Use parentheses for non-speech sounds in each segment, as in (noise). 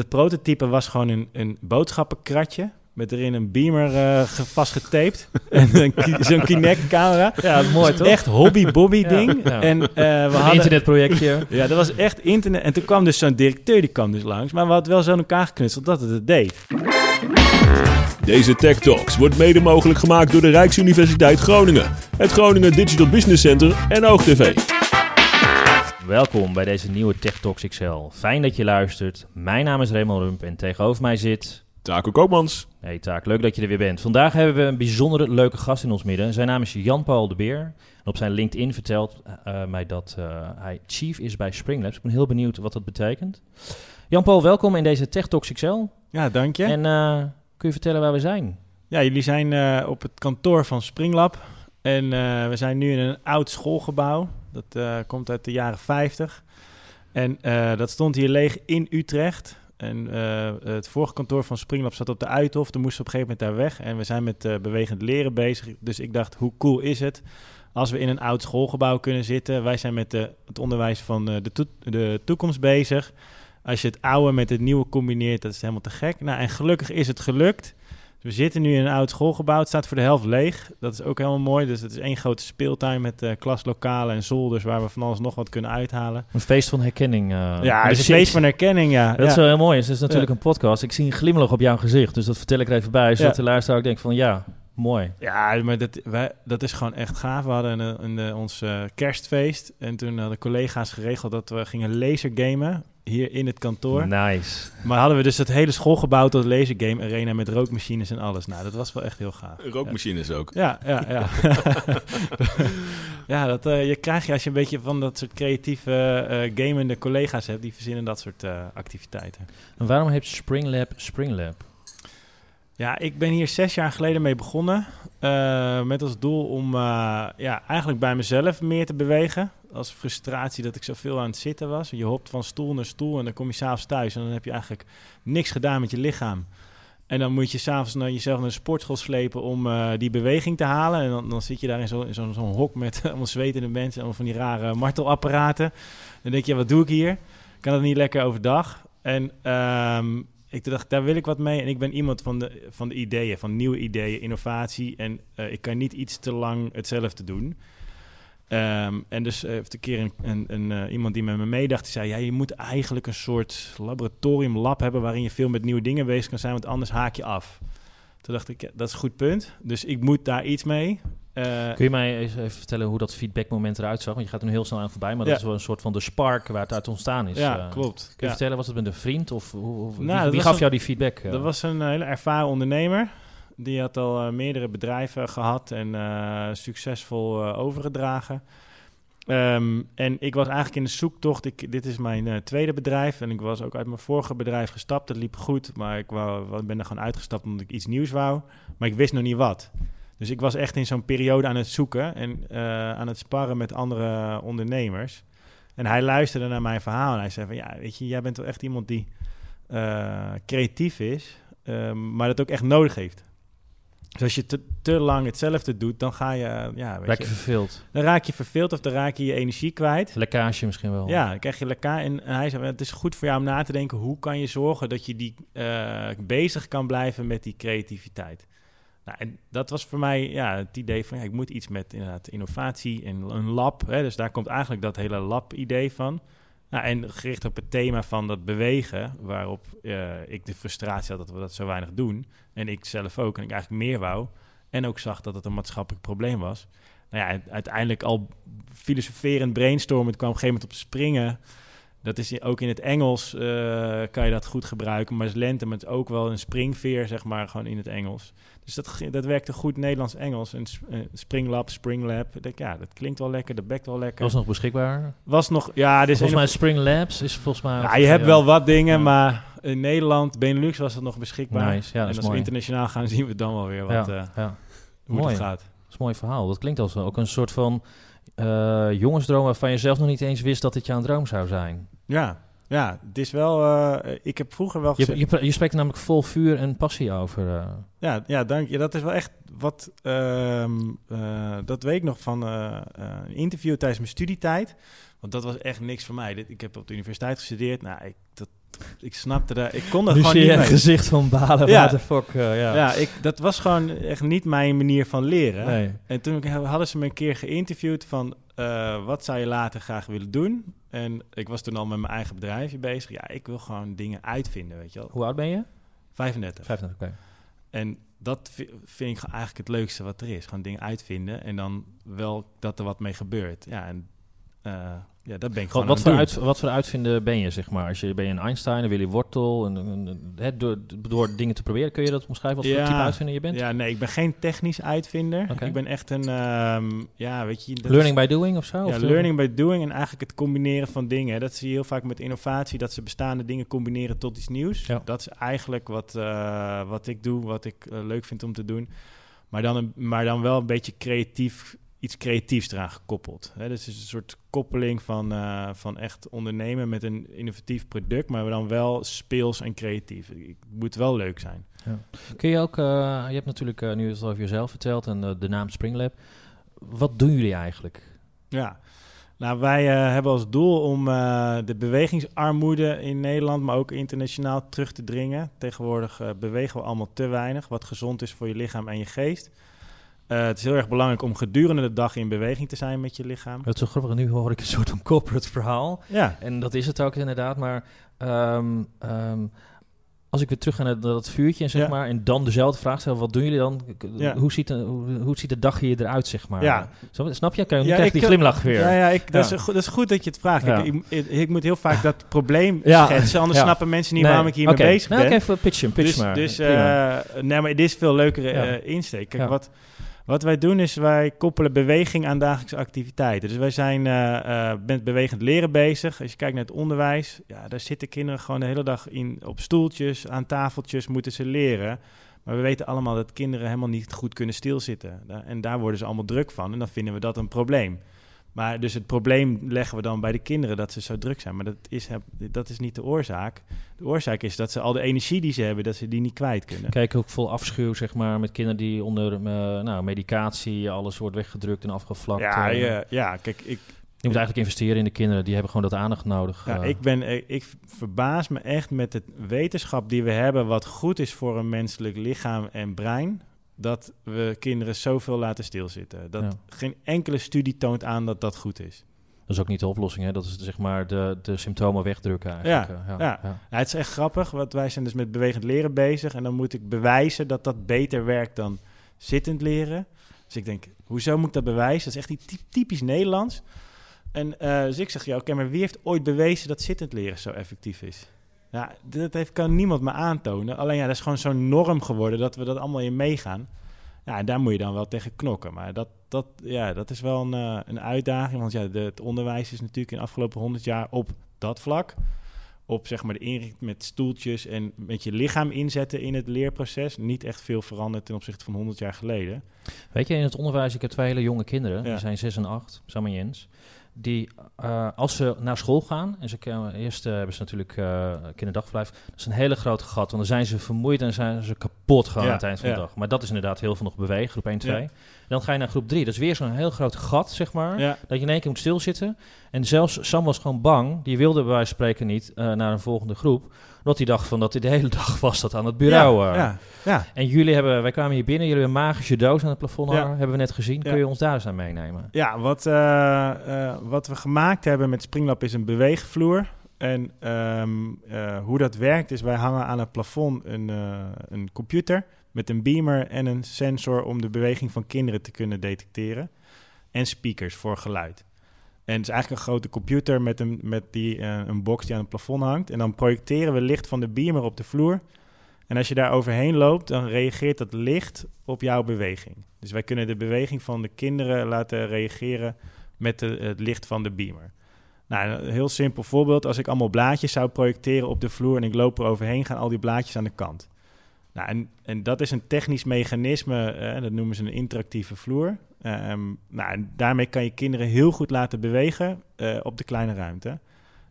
Het prototype was gewoon een, een boodschappenkratje met erin een beamer uh, vastgetaped. (laughs) en zo'n Kinect-camera. Ja, mooi toch? Echt hobby-bobby ding. En, uh, we een hadden, internetprojectje. ja, dat was echt internet. En toen kwam dus zo'n directeur, die kwam dus langs. Maar we hadden wel zo in elkaar geknutseld dat het het deed. Deze Tech Talks wordt mede mogelijk gemaakt door de Rijksuniversiteit Groningen, het Groningen Digital Business Center en OogTV. Welkom bij deze nieuwe Tech Talks XL. Fijn dat je luistert. Mijn naam is Raymond Rump en tegenover mij zit... Taco Koopmans. Hey Taak, leuk dat je er weer bent. Vandaag hebben we een bijzondere leuke gast in ons midden. Zijn naam is Jan-Paul de Beer. En op zijn LinkedIn vertelt uh, mij dat uh, hij chief is bij Springlabs. Ik ben heel benieuwd wat dat betekent. Jan-Paul, welkom in deze Tech Talks XL. Ja, dank je. En uh, kun je vertellen waar we zijn? Ja, jullie zijn op het kantoor van Springlab. En we zijn nu in een oud schoolgebouw. Dat komt uit de jaren 50. En dat stond hier leeg in Utrecht. En uh, het vorige kantoor van Springlab zat op de Uithof. Toen moesten we op een gegeven moment daar weg. En we zijn met bewegend leren bezig. Dus ik dacht, hoe cool is het als we in een oud schoolgebouw kunnen zitten? Wij zijn met het onderwijs van de, de toekomst bezig. Als je het oude met het nieuwe combineert, dat is helemaal te gek. Nou, en gelukkig is het gelukt. We zitten nu in een oud schoolgebouw. Het staat voor de helft leeg. Dat is ook helemaal mooi. Dus het is één grote speeltuin met uh, klaslokalen en zolders... waar we van alles nog wat kunnen uithalen. Een feest van herkenning. Uh, ja, een feest van herkenning, ja. Dat is wel heel mooi. Het is natuurlijk ja. een podcast. Ik zie een glimlach op jouw gezicht. Dus dat vertel ik er even bij. Zodat ja. de luisteraar ook denkt van ja, mooi. Ja, maar dat, wij, dat is gewoon echt gaaf. We hadden een, een, een ons uh, kerstfeest. En toen hadden collega's geregeld dat we gingen lasergamen hier in het kantoor. Nice. Maar hadden we dus het hele schoolgebouw tot lasergame arena met rookmachines en alles. Nou, dat was wel echt heel gaaf. Rookmachines ja. ook. Ja, ja, ja. (laughs) ja, dat uh, je krijg je als je een beetje van dat soort creatieve uh, gamende collega's hebt. Die verzinnen dat soort uh, activiteiten. En waarom heeft Springlab Springlab? Ja, ik ben hier zes jaar geleden mee begonnen. Uh, met als doel om uh, ja, eigenlijk bij mezelf meer te bewegen. Als frustratie dat ik zoveel aan het zitten was. Je hopt van stoel naar stoel en dan kom je s'avonds thuis. En dan heb je eigenlijk niks gedaan met je lichaam. En dan moet je s'avonds naar jezelf naar de sportschool slepen om uh, die beweging te halen. En dan, dan zit je daar in zo'n zo, hok met (laughs) allemaal zwetende mensen. Allemaal van die rare martelapparaten. Dan denk je, wat doe ik hier? Kan het niet lekker overdag? En um, ik dacht, daar wil ik wat mee. En ik ben iemand van de, van de ideeën, van nieuwe ideeën, innovatie. En uh, ik kan niet iets te lang hetzelfde doen. Um, en dus uh, heeft een keer een, een, uh, iemand die met me meedacht, die zei... ja, je moet eigenlijk een soort laboratorium, lab hebben... waarin je veel met nieuwe dingen bezig kan zijn, want anders haak je af. Toen dacht ik, dat is een goed punt. Dus ik moet daar iets mee. Uh, Kun je mij even vertellen hoe dat feedbackmoment eruit zag? Want je gaat er nu heel snel aan voorbij, maar ja. dat is wel een soort van de spark waar het uit ontstaan is. Ja, uh, klopt. Kun je ja. vertellen, was het met een vriend of hoe, nou, wie, wie gaf een, jou die feedback? Uh? Dat was een hele ervaren ondernemer. Die had al uh, meerdere bedrijven gehad en succesvol overgedragen. Um, en ik was eigenlijk in de zoektocht. Ik, dit is mijn tweede bedrijf. En ik was ook uit mijn vorige bedrijf gestapt. Dat liep goed. Maar ik wou, ben er gewoon uitgestapt omdat ik iets nieuws wou. Maar ik wist nog niet wat. Dus ik was echt in zo'n periode aan het zoeken. En uh, aan het sparren met andere ondernemers. En hij luisterde naar mijn verhaal. En hij zei van ja, weet je, jij bent wel echt iemand die uh, creatief is. Um, maar dat ook echt nodig heeft. Dus als je te, te lang hetzelfde doet, dan ga je... Ja, weet raak je, je verveeld. Dan raak je verveeld of dan raak je je energie kwijt. Lekkage misschien wel. Ja, dan krijg je lekkage. En, en, hij zei, het is goed voor jou om na te denken... hoe kan je zorgen dat je die bezig kan blijven met die creativiteit. Nou, en dat was voor mij ja, het idee van... Ja, ik moet iets met inderdaad innovatie en een lab. Hè, dus daar komt eigenlijk dat hele lab-idee van... Nou, en gericht op het thema van dat bewegen, waarop uh, ik de frustratie had dat we dat zo weinig doen. En ik zelf ook, en ik eigenlijk meer wou. En ook zag dat het een maatschappelijk probleem was. Nou ja, uiteindelijk al filosoferend brainstormen, kwam op een gegeven moment op springen. Dat is ook in het Engels, uh, kan je dat goed gebruiken. Maar is lente, maar het is ook wel een springveer, zeg maar, gewoon in het Engels. Dus dat, dat werkte goed Nederlands-Engels. En uh, Springlab, Springlab. Ik denk, ja, dat klinkt wel lekker, dat bekt wel lekker. Was nog beschikbaar? Was nog, ja. Dit volgens mij Springlabs is volgens mij... Ja, je hebt ja. wel wat dingen, ja. maar in Nederland, Benelux was het nog beschikbaar. Nice, ja, en als mooi. we internationaal gaan, (laughs) zien we dan wel weer wat, uh, hoe mooi. het gaat. Dat is een mooi verhaal. Dat klinkt als ook een soort van uh, jongensdroom waarvan je zelf nog niet eens wist dat het jouw droom zou zijn. Ja, ja, het is wel. Uh, ik heb vroeger wel. Je, je, je, spreekt namelijk vol vuur en passie over. Uh. Ja, ja, dank je. Dat is wel echt wat. Uh, dat weet ik nog van eh, een interview tijdens mijn studietijd. Want dat was echt niks voor mij. Ik heb op de universiteit gestudeerd. Nou, ik, dat, ik snapte daar, ik kon Nu gewoon zie niet je gezicht van balen. Ja. What the fuck, eh, ja. Ja, ik, dat was gewoon echt niet mijn manier van leren. Nee. En toen hadden ze me een keer geïnterviewd van... eh, wat zou je later graag willen doen? En ik was toen al met mijn eigen bedrijfje bezig. Ja, ik wil gewoon dingen uitvinden, weet je wel. Hoe oud ben je? 35. 35, oké. En dat vi- vind ik eigenlijk het leukste wat er is. Gewoon dingen uitvinden en dan wel dat er wat mee gebeurt. Ja, en eh, ja, dat ben ik Wat, gewoon wat, voor uit, wat voor uitvinder ben je, zeg maar? Als je, ben je een Einstein, een Willy Wortel? Een, een, een- hè, door, door dingen te proberen, kun je dat omschrijven? Wat voor type uitvinder je bent? Ja, nee, ik ben geen technisch uitvinder. Ik ben echt een, ehm, ja, weet je... Learning is- by doing of zo? Ja, Of learning by doing en eigenlijk het combineren van dingen. Dat zie je heel vaak met innovatie, dat ze bestaande dingen combineren tot iets nieuws. Ja. Dat is eigenlijk wat, eh, wat ik doe, wat ik eh, leuk vind om te doen. Maar dan, een, maar dan wel een beetje creatief, iets creatiefs eraan gekoppeld. Hè. Dus het is een soort koppeling van, eh, van echt ondernemen met een innovatief product, maar dan wel speels en creatief. Het moet wel leuk zijn. Kun je ook, eh, je hebt natuurlijk eh, nu het over jezelf verteld en de naam Springlab. Wat doen jullie eigenlijk? Ja, nou wij hebben als doel om de bewegingsarmoede in Nederland, maar ook internationaal terug te dringen. Tegenwoordig bewegen we allemaal te weinig, wat gezond is voor je lichaam en je geest. Eh, het is heel erg belangrijk om gedurende de dag in beweging te zijn met je lichaam. Het is zo grappig, nu hoor ik een soort van corporate verhaal. Ja, En dat is het ook inderdaad, maar ehm, ehm, als ik weer terug ga naar dat vuurtje, zeg Ja. maar, en dan dezelfde vraag stel, wat doen jullie dan? Ja. Hoe, ziet de, hoe, hoe ziet de dag hier eruit, zeg maar? Ja. Zo, snap je? Kan je Ja, krijg ik- die glimlach weer. ja, ja, ik, dat. Is, goed- dat is goed dat je het vraagt. Ik, ik, ik moet heel vaak dat (laughs) probleem schetsen, anders snappen mensen niet Nee. waarom ik hiermee Oké. bezig nou, ben. oké, even pitchen, pitch dus, maar. Dus, eh, nee, maar dit is veel leukere eh, insteek. Kijk, Ja. wat, wat wij doen is wij koppelen beweging aan dagelijkse activiteiten. Dus wij zijn eh, eh, met bewegend leren bezig. Als je kijkt naar het onderwijs, ja, daar zitten kinderen gewoon de hele dag in, op stoeltjes, aan tafeltjes, moeten ze leren. Maar we weten allemaal dat kinderen helemaal niet goed kunnen stilzitten. En daar worden ze allemaal druk van en dan vinden we dat een probleem. Maar dus het probleem leggen we dan bij de kinderen dat ze zo druk zijn. Maar dat is, dat is niet de oorzaak. De oorzaak is dat ze al de energie die ze hebben, dat ze die niet kwijt kunnen. Kijk ook vol afschuw, zeg maar, met kinderen die onder eh, nou, medicatie, alles wordt weggedrukt en afgevlakt. Ja, eh. ja, ja, kijk, ik, Je moet eigenlijk investeren in de kinderen, die hebben gewoon dat aandacht nodig. ja, eh. ik, ben, ik verbaas me echt met de wetenschap die we hebben, wat goed is voor een menselijk lichaam en brein, dat we kinderen zoveel laten stilzitten. Dat Ja. geen enkele studie toont aan dat dat goed is. Dat is ook niet de oplossing, hè? Dat is zeg maar de, de symptomen wegdrukken eigenlijk. Ja, eh, ja. ja. Ja, het is echt grappig, want wij zijn dus met bewegend leren bezig en dan moet ik bewijzen dat dat beter werkt dan zittend leren. Dus ik denk, hoezo moet ik dat bewijzen? Dat is echt typisch Nederlands. En eh, dus ik zeg, ja, oké, maar wie heeft ooit bewezen dat zittend leren zo effectief is? Ja, dat heeft, kan niemand me aantonen. Alleen ja, dat is gewoon zo'n norm geworden dat we dat allemaal in meegaan. Ja, en daar moet je dan wel tegen knokken. Maar dat, dat, ja, dat is wel een, eh, een uitdaging. Want ja, de, het onderwijs is natuurlijk in de afgelopen honderd jaar op dat vlak. Op zeg maar de inrichting met stoeltjes en met je lichaam inzetten in het leerproces. Niet echt veel veranderd ten opzichte van 100 jaar geleden. Weet je, in het onderwijs, ik heb twee hele jonge kinderen, Ja. die zijn 6 en 8, Sam en Jens. Die, eh, als ze naar school gaan, en ze kunnen, eerst eh, hebben ze natuurlijk eh kinderdagverblijf, dat is een hele grote gat, want dan zijn ze vermoeid en zijn ze kapot gewoon Ja, aan het eind van de dag. Maar dat is inderdaad heel veel nog bewegen, groep 1, 2. Ja. Dan ga je naar groep 3, dat is weer zo'n heel groot gat, zeg maar, dat je in één keer moet stilzitten. En zelfs Sam was gewoon bang, die wilde bij wijze van spreken niet naar een volgende groep, omdat hij dacht van dat hij de hele dag was dat aan het bureau. Ja, eh. ja, ja. En jullie hebben, wij kwamen hier binnen, jullie hebben een magische doos aan het plafond hangen, hebben we net gezien. Kun je ons daar eens aan meenemen? Ja, wat, eh, eh, wat we gemaakt hebben met Springlab is een beweegvloer. En ehm, eh, hoe dat werkt is, wij hangen aan het plafond een, een computer met een beamer en een sensor om de beweging van kinderen te kunnen detecteren. En speakers voor geluid. En het is eigenlijk een grote computer met, een, met die, eh, een box die aan het plafond hangt. En dan projecteren we licht van de beamer op de vloer. En als je daar overheen loopt, dan reageert dat licht op jouw beweging. Dus wij kunnen de beweging van de kinderen laten reageren met de, het licht van de beamer. Nou, een heel simpel voorbeeld. Als ik allemaal blaadjes zou projecteren op de vloer en ik loop er overheen, gaan al die blaadjes aan de kant. Nou, en, en dat is een technisch mechanisme, eh, dat noemen ze een interactieve vloer. Ehm, nou, en daarmee kan je kinderen heel goed laten bewegen eh, op de kleine ruimte.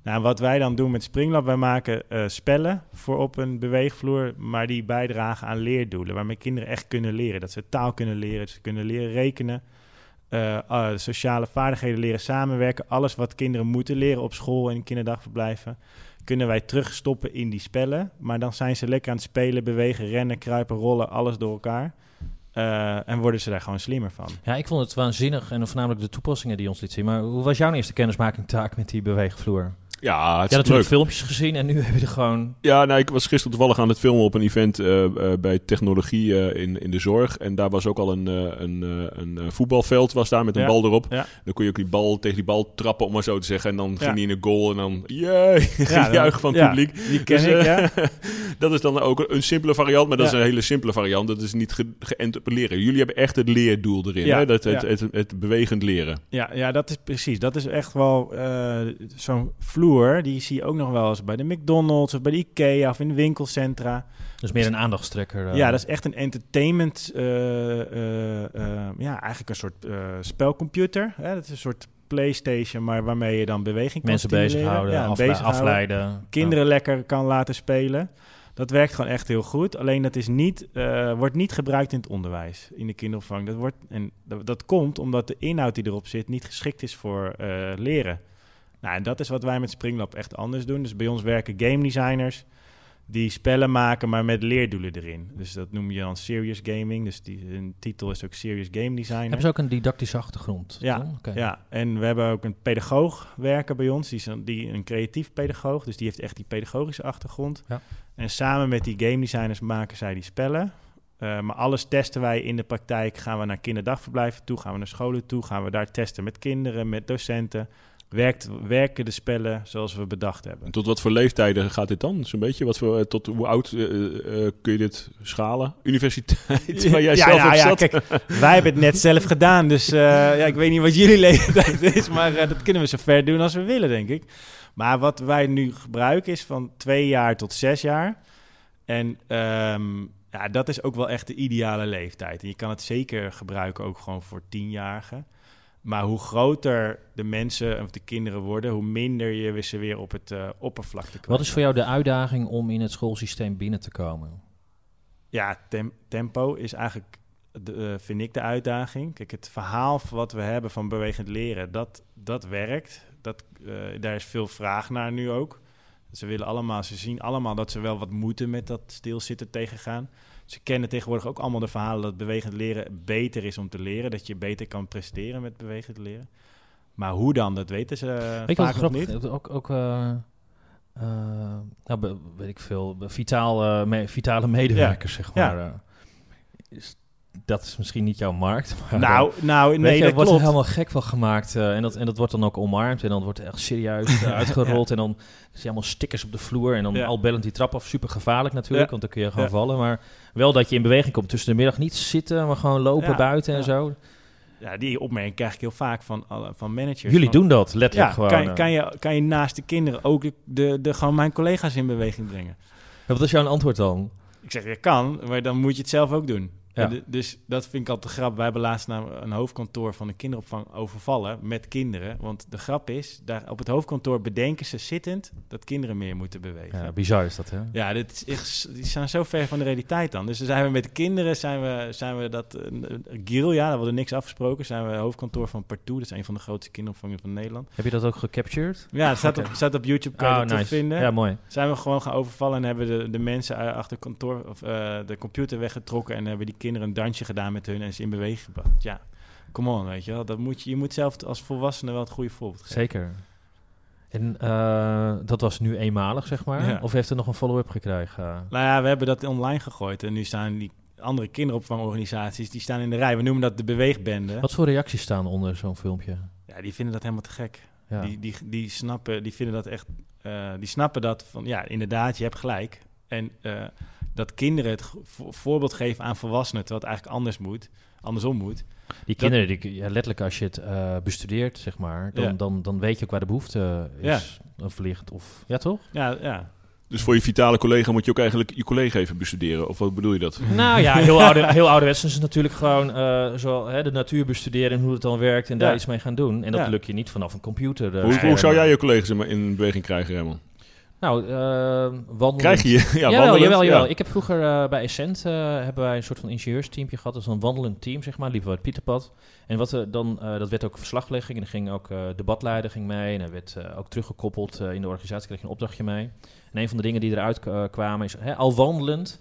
Nou, wat wij dan doen met Springlab, wij maken eh, spellen voor op een beweegvloer, maar die bijdragen aan leerdoelen, waarmee kinderen echt kunnen leren. Dat ze taal kunnen leren, dat ze kunnen leren rekenen, sociale vaardigheden leren samenwerken. Alles wat kinderen moeten leren op school en in kinderdagverblijven, kunnen wij terugstoppen in die spellen. Maar dan zijn ze lekker aan het spelen, bewegen, rennen, kruipen, rollen, alles door elkaar. Uh, en worden ze daar gewoon slimmer van. Ja, ik vond het waanzinnig en voornamelijk de toepassingen die ons liet zien. Maar hoe was jouw eerste kennismaking taak met die beweegvloer? Ja, het is natuurlijk leuk. filmpjes gezien en nu heb je er gewoon... Ja, nou, ik was gisteren toevallig aan het filmen op een event uh, uh, bij technologie uh, in, in de zorg. En daar was ook al een, een, een voetbalveld was daar met een Ja. bal erop. Ja. Dan kon je ook die bal tegen die bal trappen, om maar zo te zeggen. En dan Ja. ging die in de goal en dan... Jee, Ja, (laughs) gejuich van het ja, publiek. Die ken Dus, ik, eh, ja. (laughs) dat is dan ook een simpele variant, maar dat Ja. is een hele simpele variant. Dat is niet ge geënt op het leren. Jullie hebben echt het leerdoel erin, Ja, hè? Dat, het, ja. het, het, bewegend leren. Ja, ja, dat is precies. Dat is echt wel eh, zo'n vloer. Die zie je ook nog wel eens bij de McDonald's of bij de Ikea of in winkelcentra. Dus meer een aandachtstrekker. eh. Ja, dat is echt een entertainment. eh, ja, eigenlijk een soort spelcomputer. Hè? Dat is een soort PlayStation, maar waarmee je dan beweging kan Mensen bezighouden, Ja, afle- afleiden. Kinderen lekker kan laten spelen. Dat werkt gewoon echt heel goed. Alleen dat is niet, wordt niet gebruikt in het onderwijs, in de kinderopvang. Dat, wordt, en dat, dat komt omdat de inhoud die erop zit niet geschikt is voor leren. Nou, en dat is wat wij met Springlab echt anders doen. Dus bij ons werken game designers die spellen maken, maar met leerdoelen erin. Dus dat noem je dan serious gaming. Dus die hun titel is ook serious game designer. Hebben ze ook een didactische achtergrond? Ja. Ja, en we hebben ook een pedagoog werken bij ons. Die is een, die, een creatief pedagoog, dus die heeft echt die pedagogische achtergrond. Ja. En samen met die game designers maken zij die spellen. Eh, maar alles testen wij in de praktijk. Gaan we naar kinderdagverblijven toe, gaan we naar scholen toe, gaan we daar testen met kinderen, met docenten. Werkt, werken de spellen zoals we bedacht hebben? En tot wat voor leeftijden gaat dit dan? Zo'n beetje? Wat voor, tot hoe oud eh, eh, kun je dit schalen? Universiteit, (laughs) waar jij ja, zelf ja, op ja, zat? kijk, wij hebben het net zelf gedaan. Dus eh, ja, ik weet niet wat jullie (laughs) leeftijd is. Maar eh, dat kunnen we zo ver doen als we willen, denk ik. Maar wat wij nu gebruiken is van twee jaar tot zes jaar. En ehm, ja, dat is ook wel echt de ideale leeftijd. En je kan het zeker gebruiken ook gewoon voor tienjarigen. Maar hoe groter de mensen of de kinderen worden, hoe minder je ze weer op het uh, oppervlakte kwijt. Wat is voor jou de uitdaging om in het schoolsysteem binnen te komen? Ja, tem tempo is eigenlijk, de, uh, vind ik, de uitdaging. Kijk, het verhaal wat we hebben van bewegend leren, dat, dat werkt. Dat, uh, daar is veel vraag naar nu ook. Ze willen allemaal, ze zien allemaal dat ze wel wat moeten met dat stilzitten tegengaan. Ze kennen tegenwoordig ook allemaal de verhalen dat bewegend leren beter is om te leren. Dat je beter kan presteren met bewegend leren. Maar hoe dan, dat weten ze uh, Weet vaak nog niet. Ook, ook uh, uh, nou, weet ik veel, vitaal, me, vitale medewerkers, ja. zeg maar. Ja. Is, dat is misschien niet jouw markt. (laughs) Maar nou, nou nee, je, dat wordt er helemaal gek van gemaakt. Uh, en, dat, en dat wordt dan ook omarmd. En dan wordt er echt serieus (laughs) uh, uitgerold. ja. En dan zie je allemaal stickers op de vloer. En dan ja. al bellend die trap af. Super gevaarlijk natuurlijk, ja. want dan kun je gewoon vallen. Maar wel dat je in beweging komt. Tussen de middag niet zitten, maar gewoon lopen buiten en zo. Ja, die opmerking krijg ik heel vaak van, van managers. Jullie van, doen dat, letterlijk gewoon. Kan, kan, je, kan je naast de kinderen ook de, de, de, gewoon mijn collega's in beweging brengen? wat is jouw antwoord dan? Ik zeg, je kan, maar dan moet je het zelf ook doen. Ja. De, dus dat vind ik altijd te grap. Wij hebben laatst nou een hoofdkantoor van de kinderopvang overvallen met kinderen. Want de grap is, daar op het hoofdkantoor bedenken ze zittend dat kinderen meer moeten bewegen. Ja, bizar is dat, hè? Ja, dit is echt, die staan zo ver van de realiteit dan. Dus dan zijn we met de kinderen, zijn we, zijn we dat... Uh, Gil, ja, daar hadden niks afgesproken. Zijn we hoofdkantoor van Partout. Dat is een van de grootste kinderopvangen van Nederland. Heb je dat ook gecaptured? Ja, het staat, okay. op, (laughs) staat op YouTube, kan je oh, nice. vinden. Ja, mooi. Zijn we gewoon gaan overvallen en hebben de, de mensen achter kantoor... of uh, de computer weggetrokken... en hebben die kinderen een dansje gedaan met hun en ze in beweging gebracht. Ja, come on, weet je wel. Dat moet je, je moet zelf als volwassene wel het goede voorbeeld geven. Zeker. En uh, dat was nu eenmalig, zeg maar? Ja. Of heeft er nog een follow-up gekregen? Nou ja, we hebben dat online gegooid. En nu staan die andere kinderopvangorganisaties... die staan in de rij. We noemen dat de beweegbende. Wat voor reacties staan onder zo'n filmpje? Ja, die vinden dat helemaal te gek. Ja. Die, die, die snappen, die vinden dat echt... Uh, die snappen dat van... Ja, inderdaad, je hebt gelijk. En... Uh, dat kinderen het voorbeeld geven aan volwassenen, terwijl het eigenlijk anders moet, andersom moet. Die kinderen, die, ja, letterlijk als je het uh, bestudeert, zeg maar, dan, ja. dan, dan weet je ook waar de behoefte is ja. of ligt. Of, ja, toch? Ja, ja. Dus voor je vitale collega moet je ook eigenlijk je collega even bestuderen, of wat bedoel je dat? (laughs) Nou ja, heel, oude, heel ouderwets is natuurlijk gewoon uh, zo, hè, de natuur bestuderen en hoe het dan werkt en daar iets mee gaan doen. En dat lukt je niet vanaf een computer. Uh, hoe, hoe zou jij je collega's in, in beweging krijgen, Raymond? Nou, uh, wandelen. Krijg je? (laughs) Ja, jawel, jawel, jawel. ja. Ik heb vroeger uh, bij Essent uh, hebben wij een soort van ingenieursteampje gehad. Dat is een wandelend team, zeg maar. Liepen we het Pieterpad. En wat er dan, uh, dat werd ook verslaglegging. En er ging ook debatleider ging mee. En er werd ook teruggekoppeld in de organisatie. Kreeg je een opdrachtje mee. En een van de dingen die eruit kwamen is, hè, al wandelend...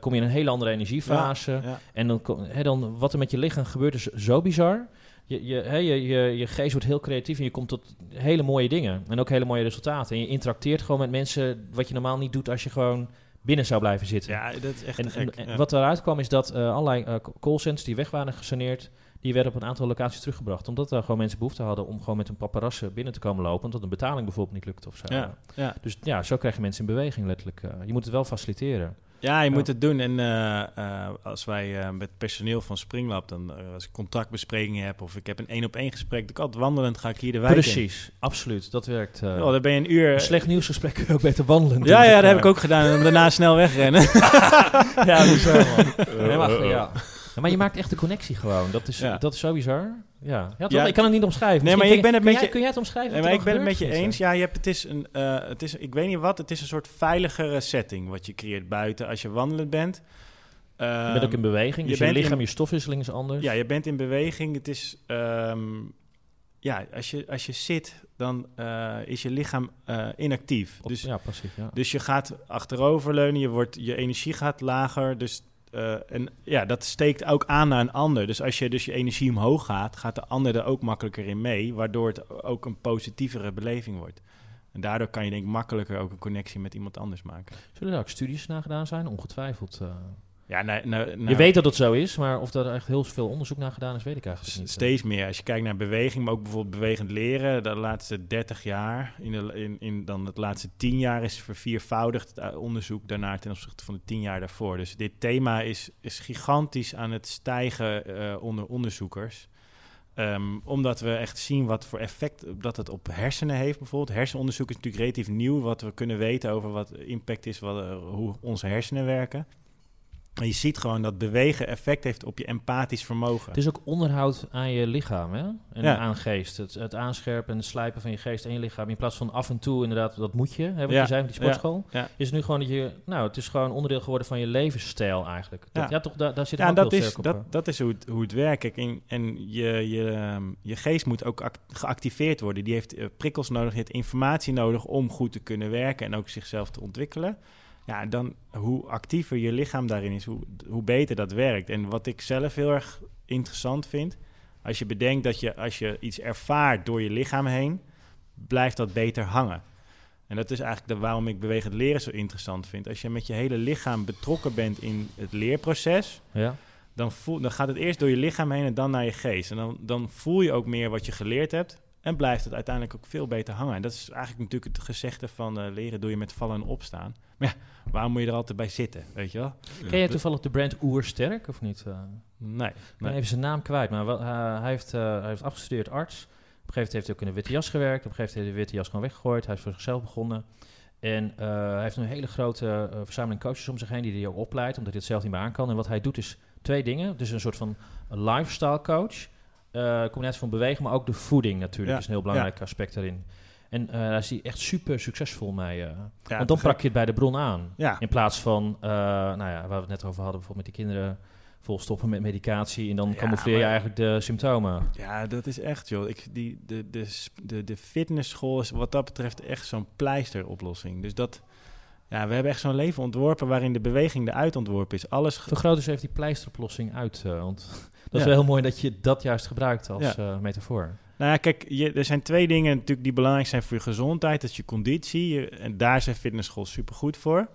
kom je in een hele andere energiefase. Ja, ja. En dan, hè, dan wat er met je lichaam gebeurt is zo bizar je, je, hè, je, je, je geest wordt heel creatief en je komt tot hele mooie dingen. En ook hele mooie resultaten. En je interacteert gewoon met mensen wat je normaal niet doet als je gewoon binnen zou blijven zitten. Ja, dat is echt en, gek. en ja. wat eruit kwam is dat uh, allerlei uh, callcenters die weg waren gesaneerd, die werden op een aantal locaties teruggebracht. Omdat er gewoon mensen behoefte hadden om gewoon met een paparazzen binnen te komen lopen. Omdat een betaling bijvoorbeeld niet lukte of zo. Ja, ja. Dus ja, zo krijg je mensen in beweging letterlijk. Uh, je moet het wel faciliteren. Ja, je Ja. moet het doen. En eh, eh, als wij eh, met personeel van Springlab, dan als ik contractbesprekingen heb of ik heb een één op één gesprek, dan ik altijd wandelend ga ik hier de wijk in. Precies, absoluut. Dat werkt. Oh, dan ben je een uur. een slecht nieuwsgesprek kun je ook beter wandelen. ja, ja, dat heb ik ook gedaan. En daarna snel wegrennen. (laughs) ja, bizar man. (laughs) Nee, maar, ja. Ja, maar je maakt echt de connectie gewoon. Dat is, Ja. dat is zo bizar. Ja, ja, toch? Ja, ik kan het niet omschrijven. Nee, maar ik ben het kun met jij- je- Kun jij het omschrijven? Nee, wat maar ik ben het met je eens. Ja, je hebt, het is een, eh, het is, ik weet niet wat, het is een soort veiligere setting wat je creëert buiten als je wandelend bent. Je bent ook in Ehm, beweging, je dus je, lichaam, in- je stofwisseling is anders. Ja, je bent in beweging. Het is, ehm, ja, als je, als je zit, dan eh, is je lichaam eh, inactief. Dus, ja, passief, ja. dus je gaat achteroverleunen, je, wordt, je energie gaat lager. Dus, eh, en ja, dat steekt ook aan naar een ander. Dus als je dus je energie omhoog gaat, gaat de ander er ook makkelijker in mee, waardoor het ook een positievere beleving wordt. En daardoor kan je denk ik makkelijker ook een connectie met iemand anders maken. Zullen er ook studies naar gedaan zijn? Ongetwijfeld. eh. Ja, nou, nou, je nou- weet dat het zo is, maar of er echt heel veel onderzoek naar gedaan is, weet ik eigenlijk niet. Steeds meer. Als je kijkt naar beweging, maar ook bijvoorbeeld bewegend leren, de laatste 30 jaar, in, de, in, in dan het laatste 10 jaar is verviervoudigd het uh, onderzoek daarnaar ten opzichte van de 10 jaar daarvoor. Dus dit thema is, is gigantisch aan het stijgen eh, onder onderzoekers. Ehm, omdat we echt zien wat voor effect dat het op hersenen heeft bijvoorbeeld. Hersenonderzoek is natuurlijk relatief nieuw, wat we kunnen weten over wat impact is, wat, eh, hoe onze hersenen werken. En je ziet gewoon dat bewegen effect heeft op je empathisch vermogen. Het is ook onderhoud aan je lichaam hè? en Ja. aan geest. Het, het aanscherpen en het slijpen van je geest en je lichaam. In plaats van af en toe inderdaad, dat moet je, hè, wat Ja. je zei met die sportschool. Ja. Is nu gewoon dat je, nou, het is gewoon onderdeel geworden van je levensstijl eigenlijk. Dat, ja. Toch, daar, daar zit Ja, ook dat heel is, dat, dat is hoe het, hoe het werkt. Kijk, en en je, je, ehm, je geest moet ook act- geactiveerd worden. Die heeft eh, prikkels nodig, die heeft informatie nodig om goed te kunnen werken en ook zichzelf te ontwikkelen. Ja, dan hoe actiever je lichaam daarin is, hoe, hoe beter dat werkt. En wat ik zelf heel erg interessant vind, als je bedenkt dat je als je iets ervaart door je lichaam heen, blijft dat beter hangen. En dat is eigenlijk de, waarom ik bewegend leren zo interessant vind. Als je met je hele lichaam betrokken bent in het leerproces, Ja. dan, voel, dan gaat het eerst door je lichaam heen en dan naar je geest. En dan, dan voel je ook meer wat je geleerd hebt. En blijft het uiteindelijk ook veel beter hangen. En dat is eigenlijk natuurlijk het gezegde van eh, leren doe je met vallen en opstaan. Maar ja, waarom moet je er altijd bij zitten, weet je wel? Ken je toevallig de brand Oersterk of niet? eh? Nee. Ik ben nee. even zijn naam kwijt, maar wel, eh, hij, heeft, hij heeft afgestudeerd arts. Op een gegeven moment heeft hij ook in de witte jas gewerkt. Op een gegeven moment heeft hij de witte jas gewoon weggegooid. Hij is voor zichzelf begonnen. En hij heeft een hele grote verzameling coaches om zich heen die hij ook opleidt, omdat hij het zelf niet meer aan kan. En wat hij doet is twee dingen. Dus een soort van lifestyle coach. Eh combinatie van bewegen, maar ook de voeding natuurlijk Ja, is een heel belangrijk aspect daarin. En eh daar is hij echt super succesvol mee. eh. Ja, Want dan gek. je het bij de bron aan. Ja, In plaats van, eh, nou ja, waar we het net over hadden, bijvoorbeeld met die kinderen volstoppen met medicatie en dan Ja, camoufleer je maar- eigenlijk de symptomen. ja, dat is echt, joh. Ik, die, de, de, de, de fitnessschool is wat dat betreft echt zo'n pleisteroplossing. Dus dat, ja, we hebben echt zo'n leven ontworpen waarin de beweging eruit ontworpen is. Alles, Vergroot eens even die pleisteroplossing uit, eh, want dat is wel heel mooi dat je dat juist gebruikt als eh, metafoor. Nou ja, kijk, je, er zijn twee dingen natuurlijk die belangrijk zijn voor je gezondheid. Dat is je conditie. Je- en daar zijn fitnessschools supergoed voor.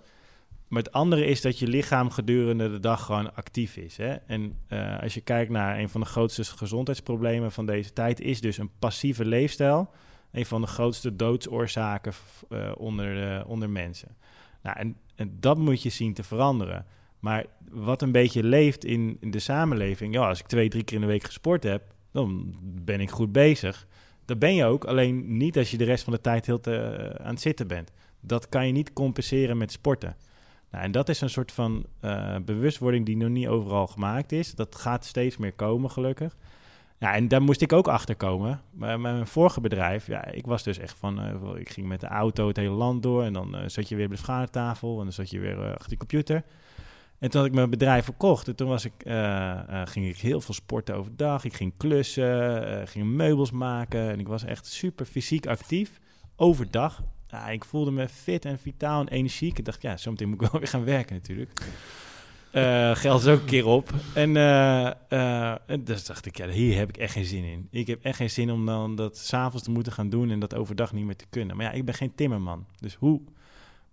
Maar het andere is dat je lichaam gedurende de dag gewoon actief is. Hè? En eh, als je kijkt naar een van de grootste gezondheidsproblemen van deze tijd... is dus een passieve leefstijl. Een van de grootste doodsoorzaken eh, onder, onder mensen. Nou, en, en dat moet je zien te veranderen. Maar wat een beetje leeft in, de samenleving... ja, als ik twee, drie keer in de week gesport heb... dan ben ik goed bezig. Dat ben je ook, alleen niet als je de rest van de tijd heel te, eh, aan het zitten bent. Dat kan je niet compenseren met sporten. Nou, en dat is een soort van eh, bewustwording die nog niet overal gemaakt is. Dat gaat steeds meer komen, gelukkig. Ja, en daar moest ik ook achter komen. Met mijn vorige bedrijf, ja, ik was dus echt van, eh, ik ging met de auto het hele land door en dan zat je weer bij de vergadertafel en dan zat je weer achter die computer. En toen had ik mijn bedrijf verkocht, en toen was ik, eh, eh, ging ik heel veel sporten overdag. Ik ging klussen, eh, ging meubels maken en ik was echt super fysiek actief overdag. Ik voelde me fit en vitaal en energiek. Ik dacht, ja, zometeen moet ik wel (laughs) weer gaan werken natuurlijk. Geld is ook een keer op. En, en dus dacht ik, ja, hier heb ik echt geen zin in. Ik heb echt geen zin om dan dat s'avonds te moeten gaan doen en dat overdag niet meer te kunnen. Maar ja, ik ben geen timmerman. Dus hoe,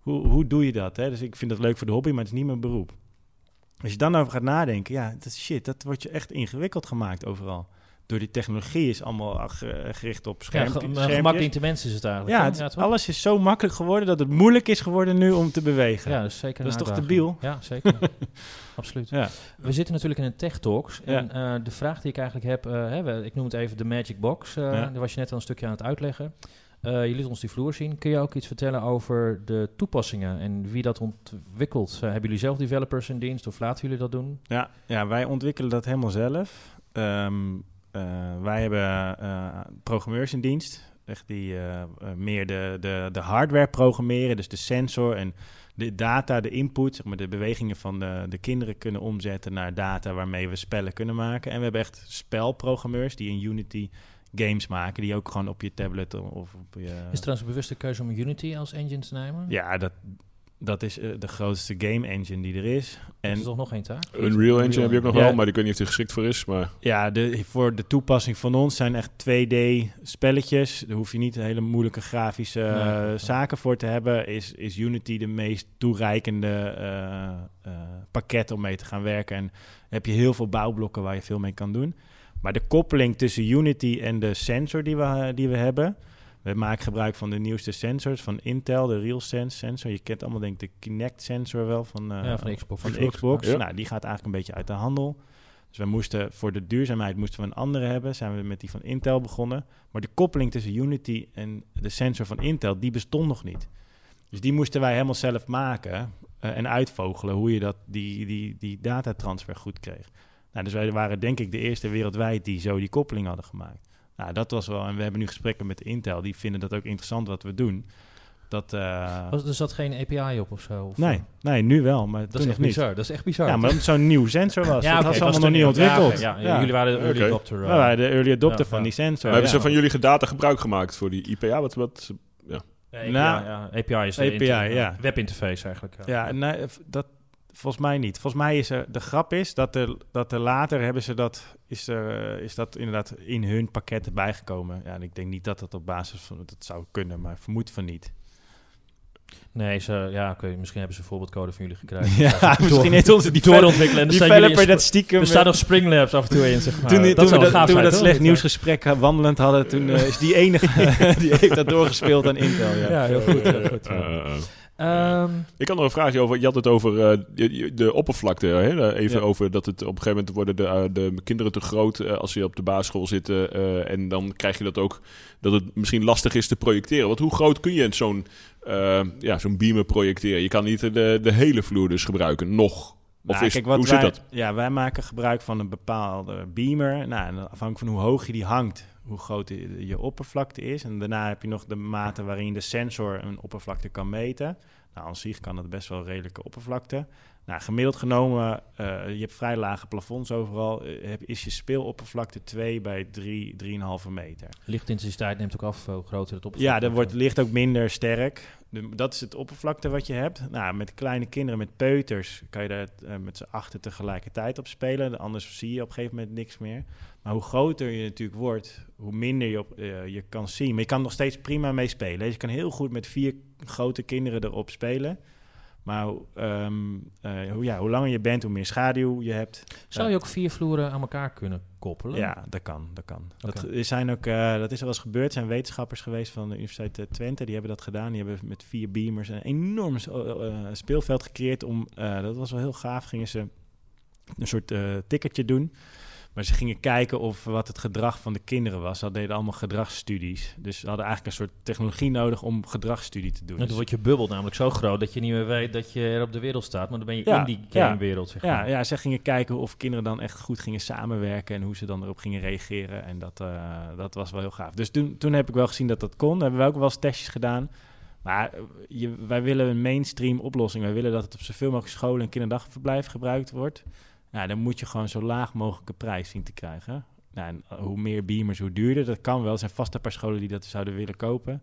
hoe, hoe doe je dat? Hè? Dus ik vind dat leuk voor de hobby, maar het is niet mijn beroep. Als je dan over gaat nadenken, ja, dat shit, dat wordt je echt ingewikkeld gemaakt overal. Door die technologie is allemaal ge- gericht op Ja, schermpjes. gemak dient de mensen is het eigenlijk. Ja, het- toch? alles is zo makkelijk geworden dat het moeilijk is geworden nu om te bewegen. Ja, dat is zeker Dat is toch debiel? Ja, zeker. (laughs) Absoluut. Ja. We zitten natuurlijk in een Tech Talks. Ja. En eh, de vraag die ik eigenlijk heb, eh, hè, ik noem het even de Magic Box. Ja. Daar was je net al een stukje aan het uitleggen. Eh, je ons die vloer zien. Kun je ook iets vertellen over de toepassingen en wie dat ontwikkelt? Eh, hebben jullie zelf developers in dienst of laten jullie dat doen? Ja, ja, wij ontwikkelen dat helemaal zelf. Ehm, eh, wij hebben programmeurs in dienst. Echt die meer de, de, de hardware programmeren, dus de sensor en de data, de input, zeg maar de bewegingen van de, de kinderen kunnen omzetten naar data waarmee we spellen kunnen maken. En we hebben echt spelprogrammeurs die in Unity games maken, die ook gewoon op je tablet of op je... Is het trouwens een bewuste keuze om Unity als engine te nemen? Ja, dat, dat is eh, de grootste game engine die er is. En, is toch nog één taak? Unreal Engine heb je ook nog Ja. wel, maar ik weet niet of die geschikt voor is. Maar Ja, de, voor de toepassing van ons zijn echt 2D-spelletjes. Daar hoef je niet hele moeilijke grafische Nee, eh, nee. zaken voor te hebben. Is, is Unity de meest toereikende eh, eh, pakket om mee te gaan werken. En heb je heel veel bouwblokken waar je veel mee kan doen. Maar de koppeling tussen Unity en de sensor die we, die we hebben... We maken gebruik van de nieuwste sensors van Intel, de RealSense sensor. Je kent allemaal denk ik de Kinect sensor wel van, eh, Ja, van de Xbox. van de Xbox. Xbox. Ja. Nou, die gaat eigenlijk een beetje uit de handel. Dus we moesten voor de duurzaamheid moesten we een andere hebben. Zijn we met die van Intel begonnen. Maar de koppeling tussen Unity en de sensor van Intel, die bestond nog niet. Dus die moesten wij helemaal zelf maken eh, en uitvogelen hoe je dat, die, die, die datatransfer goed kreeg. Nou, dus wij waren denk ik de eerste wereldwijd die zo die koppeling hadden gemaakt. Nou, dat was wel. En we hebben nu gesprekken met Intel. Die vinden dat ook interessant wat we doen. Dat, eh, Was, er zat geen API op of zo? Of, nee, eh, nee, nu wel, maar Dat toen is nog echt niet. bizar. Dat is echt bizar. Ja, maar omdat het zo'n nieuw sensor was. (laughs) Ja, dat was allemaal nog niet ja, ontwikkeld. ja, ja, jullie waren de early adopter. We waren de early adopter Ja, van ja. die sensor. Maar hebben ze van jullie data gebruik gemaakt voor die IPA? Wat, wat, Ja, API, Nou, ja. API is de API, inter- ja. webinterface eigenlijk. Ja, nee, v- dat volgens mij niet. Volgens mij is er de grap is dat er, dat er later hebben ze dat is er is dat inderdaad in hun pakketten bijgekomen. Ja, en ik denk niet dat dat op basis van dat zou kunnen, maar vermoed van niet. Nee, ze, ja, oké, misschien hebben ze een voorbeeldcode van jullie gekregen. (laughs) Ja, misschien heeft onze die die doorontwikkelen. in developer dat stiekem. Er staan nog Springlabs af en toe in, zeg maar. toen, dat toen, we dat, toen we dat slecht nieuwsgesprek eh, wandelend hadden, toen eh, is die enige (laughs) (laughs) die heeft dat doorgespeeld aan Intel. Ja. Ja, heel goed. Heel goed ja. Eh, eh, eh. Ehm, Ik had nog een vraagje over. Je had het over eh, de, de oppervlakte. Hè? Even Ja. over dat het op een gegeven moment worden de, eh, de kinderen te groot eh, als ze op de basisschool zitten. eh, en dan krijg je dat ook dat het misschien lastig is te projecteren. Want hoe groot kun je zo'n eh, ja, zo'n beamer projecteren? Je kan niet de, de hele vloer dus gebruiken, nog. Of Nou, is, kijk, wat hoe wij, zit dat? Ja, wij maken gebruik van een bepaalde beamer. Nou, en afhankelijk van hoe hoog je die hangt, hoe groot je, oppervlakte is. En daarna heb je nog de mate waarin de sensor een oppervlakte kan meten. Nou, aan zich kan dat best wel redelijke oppervlakte. Nou, gemiddeld genomen, eh, je hebt vrij lage plafonds overal. eh, heb, is je speeloppervlakte 2 bij 3, 3,5 meter. lichtintensiteit neemt ook af, hoe groter het oppervlak Ja, dat wordt. licht ook minder sterk. De- dat is het oppervlakte wat je hebt. Nou, met kleine kinderen, met peuters, kan je daar eh, met z'n achter tegelijkertijd op spelen. Anders zie je op een gegeven moment niks meer. Maar hoe groter je natuurlijk wordt, hoe minder je, op, eh, je kan zien. Maar je kan nog steeds prima mee spelen. Dus je kan heel goed met vier grote kinderen erop spelen. Maar ehm, eh, hoe, ja, hoe langer je bent, hoe meer schaduw je hebt. Zou je ook vier vloeren aan elkaar kunnen koppelen? Ja, dat kan. Dat, kan. Dat, er zijn ook, eh, dat is al eens gebeurd. Er zijn wetenschappers geweest van de Universiteit eh, Twente. Die hebben dat gedaan. Die hebben met vier beamers een enorm speelveld gecreëerd. Om, dat was wel heel gaaf. Gingen ze een soort ticketje doen. Maar ze gingen kijken of wat het gedrag van de kinderen was. Ze deden allemaal gedragsstudies. Dus ze hadden eigenlijk een soort technologie nodig om gedragsstudie te doen. Nou, dan Dus- wordt je bubbel namelijk zo groot dat je niet meer weet dat je er op de wereld staat. Maar dan ben je Ja, in die ja. gamewereld, zeg ja, maar. ja, ze gingen kijken of kinderen dan echt goed gingen samenwerken en hoe ze dan erop gingen reageren. En dat, eh, dat was wel heel gaaf. Dus toen, toen heb ik wel gezien dat dat kon. Daar hebben we ook wel eens testjes gedaan. Maar eh, je, wij willen een mainstream oplossing. Wij willen dat het op zoveel mogelijk scholen en kinderdagverblijf gebruikt wordt. Nou, dan moet je gewoon zo laag mogelijke prijs zien te krijgen. Nou, en eh, hoe meer beamers, hoe duurder. Dat kan wel. Er zijn vast een paar scholen die dat zouden willen kopen.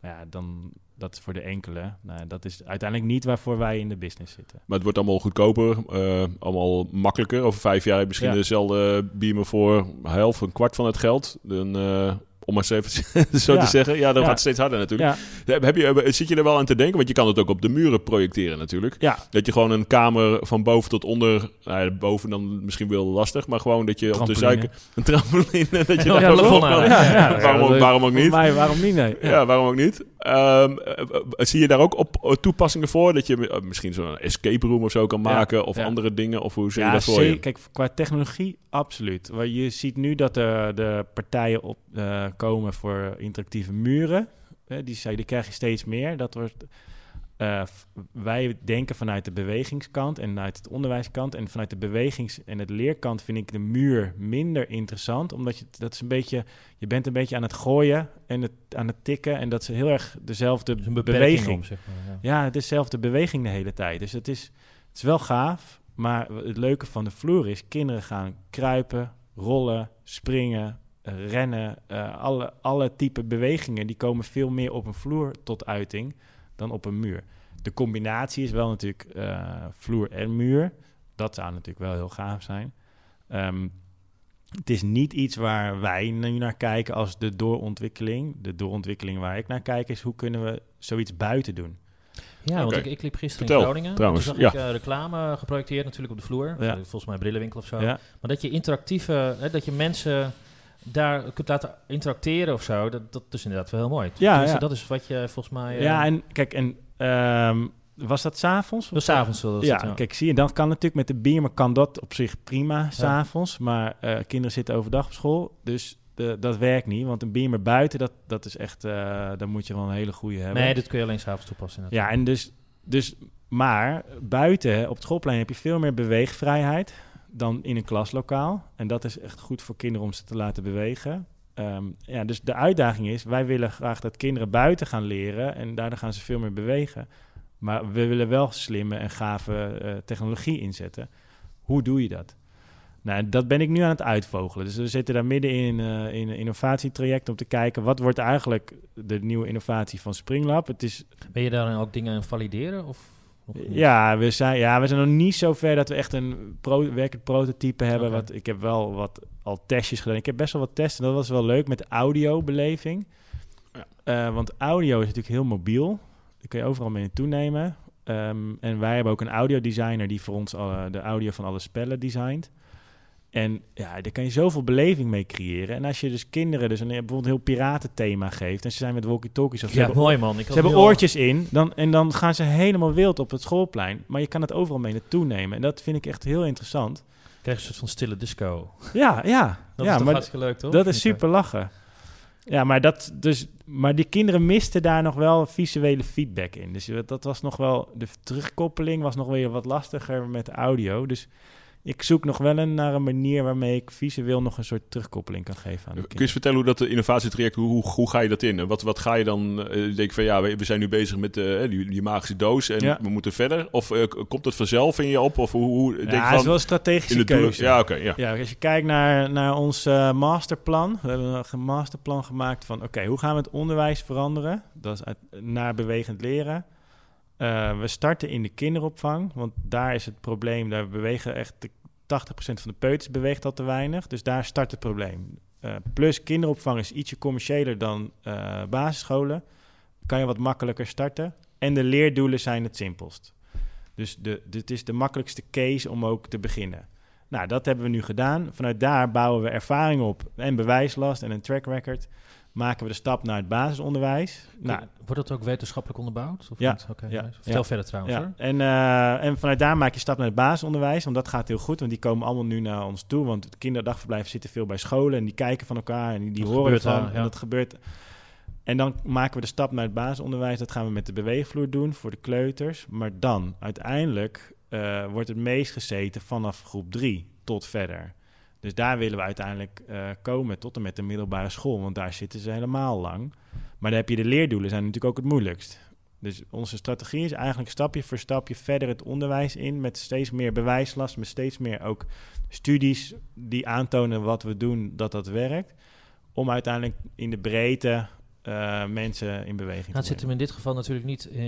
Maar ja, dan dat is voor de enkele. Nou, dat is uiteindelijk niet waarvoor wij in de business zitten. Maar het wordt allemaal goedkoper, eh, allemaal makkelijker. Over vijf jaar misschien Ja. dezelfde beamer voor helft, een kwart van het geld. Dan, eh, om maar eens even (laughs) zo Ja. te zeggen. Ja, dat Ja. gaat steeds harder natuurlijk. Ja, Heb je, zit je er wel aan te denken? Want je kan het ook op de muren projecteren natuurlijk. ja, Dat je gewoon een kamer van boven tot onder, nou boven dan misschien wel lastig, maar gewoon dat je op de suiker (laughs) een trampoline, dat je daar ook op kan. Waarom waarom ook niet? mij, waarom niet? Nee. Ja, waarom ook niet? Ehm, eh, eh, zie je daar ook op eh, toepassingen voor? Dat je eh, misschien zo'n escape room of zo kan maken of andere dingen? Of hoe zie je dat voor je? Kijk, qua technologie, absoluut. Je ziet nu dat de, de partijen op, eh, komen voor interactieve muren. Hè, die, zei- die krijg je steeds meer. Dat wordt, eh, wij denken vanuit de bewegingskant en vanuit het onderwijskant. En vanuit de bewegings- en het leerkant vind ik de muur minder interessant. Omdat je, dat is een beetje, je bent een beetje aan het gooien en het, aan het tikken. En dat is heel erg dezelfde Dus beweging. zeg maar. Ja. Ja, het is dezelfde beweging de hele tijd. Dus het is, het is wel gaaf. Maar het leuke van de vloer is, kinderen gaan kruipen, rollen, springen, eh, rennen. eh, alle, alle type bewegingen, die komen veel meer op een vloer tot uiting dan op een muur. De combinatie is wel natuurlijk eh, vloer en muur. Dat zou natuurlijk wel heel gaaf zijn. Ehm, het is niet iets waar wij nu naar kijken als de doorontwikkeling. De doorontwikkeling waar ik naar kijk is hoe kunnen we zoiets buiten doen. Ja, want ik, ik liep gisteren Vertel, in Groningen. trouwens, Toen zag ja. ik eh, reclame geprojecteerd natuurlijk op de vloer. Ja. Volgens mij een brillenwinkel of zo. Ja. Maar dat je interactieve, hè, dat je mensen daar kunt laten interacteren of zo, dat, dat is inderdaad wel heel mooi. Ja, ja. Dat is wat je volgens mij... eh, Ja, en kijk, en ehm, was dat s'avonds? dat 's avonds wel. Ja, kijk, zie je, dan kan natuurlijk met de beamer kan dat op zich prima s'avonds. Maar eh, kinderen zitten overdag op school, dus de, dat werkt niet. Want een beamer buiten, dat, dat is echt, eh dan moet je wel een hele goede hebben. Nee, dit kun je alleen s'avonds toepassen. ja, inderdaad. en dus, dus, maar buiten op het schoolplein heb je veel meer beweegvrijheid dan in een klaslokaal. En dat is echt goed voor kinderen om ze te laten bewegen. Ehm, ja, dus de uitdaging is, wij willen graag dat kinderen buiten gaan leren en daardoor gaan ze veel meer bewegen. Maar we willen wel slimme en gave eh, technologie inzetten. Hoe doe je dat? Nou, dat ben ik nu aan het uitvogelen. Dus we zitten daar midden in, eh, in een innovatietraject om te kijken... wat wordt eigenlijk de nieuwe innovatie van Springlab? Het is Ben je daarin ook dingen aan valideren? Of? Ja, we zijn, ja, we zijn nog niet zo ver dat we echt een pro werkend prototype hebben. Wat, ik heb wel wat al testjes gedaan. Ik heb best wel wat testen. Dat was wel leuk met audiobeleving. Ja. Eh, want audio is natuurlijk heel mobiel. Die kun je overal mee naartoe nemen. Ehm, en wij hebben ook een audiodesigner die voor ons alle, de audio van alle spellen designt. En ja, daar kan je zoveel beleving mee creëren. En als je dus kinderen dus een, bijvoorbeeld een heel piratenthema geeft... en ze zijn met walkie-talkies of ze Ja, hebben mooi man. Ik ze hebben oortjes in dan, en dan gaan ze helemaal wild op het schoolplein. Maar je kan het overal mee naartoe nemen. En dat vind ik echt heel interessant. Krijg je een soort van stille disco. Ja, ja. Dat ja is toch maar hartstikke leuk, toch? dat is super lachen. Ja, maar, dat, dus, maar die kinderen misten daar nog wel visuele feedback in. Dus dat- dat was nog wel... De terugkoppeling was nog weer wat lastiger met audio. Dus ik zoek nog wel een, naar een manier waarmee ik visueel nog een soort terugkoppeling kan geven aan de Kun je eens vertellen hoe dat de innovatietraject, hoe, hoe, ga je dat in? Wat, wat ga je dan, eh, denk je van ja, we, we zijn nu bezig met eh, die, die magische doos en Ja. we moeten verder? Of eh, komt het vanzelf in je op? Of hoe, hoe denk Ja, je het is van, wel een strategische in de doelen? keuze. Ja, oké, ja. Ja, als je kijkt naar, naar ons masterplan. We hebben een masterplan gemaakt van... oké, hoe gaan we het onderwijs veranderen? Dat is uit, naar bewegend leren. Eh, we starten in de kinderopvang. Want daar is het probleem... daar bewegen echt... De 80% van de peuters beweegt al te weinig. Dus daar start het probleem. Eh, plus kinderopvang is ietsje commerciëler dan eh, basisscholen. Kan je wat makkelijker starten. En de leerdoelen zijn het simpelst. Dus de, dit is de makkelijkste case om ook te beginnen. Nou, dat hebben we nu gedaan. Vanuit daar bouwen we ervaring op en bewijslast en een track record. Maken we de stap naar het basisonderwijs. Nou, Wordt dat ook wetenschappelijk onderbouwd? Of Ja. nice. Vertel Ja. verder trouwens. ja. En, eh, en vanuit daar maak je stap naar het basisonderwijs, want dat gaat heel goed. Want die komen allemaal nu naar ons toe, want het kinderdagverblijf zitten veel bij scholen en die kijken van elkaar en die, die Dat horen daar, ja. En dat gebeurt. En dan maken we de stap naar het basisonderwijs. Dat gaan we met de beweegvloer doen voor de kleuters. Maar dan, uiteindelijk, eh, wordt het meest gezeten vanaf groep 3 tot verder. Dus daar willen we uiteindelijk eh, komen tot en met de middelbare school. Want daar zitten ze helemaal lang. Maar dan heb je de leerdoelen, zijn natuurlijk ook het moeilijkst. Dus onze strategie is eigenlijk stapje voor stapje verder het onderwijs in. Met steeds meer bewijslast, met steeds meer ook studies die aantonen wat we doen, dat dat werkt. Om uiteindelijk in de breedte eh, mensen in beweging Nou, het zit hem in dit geval natuurlijk niet eh,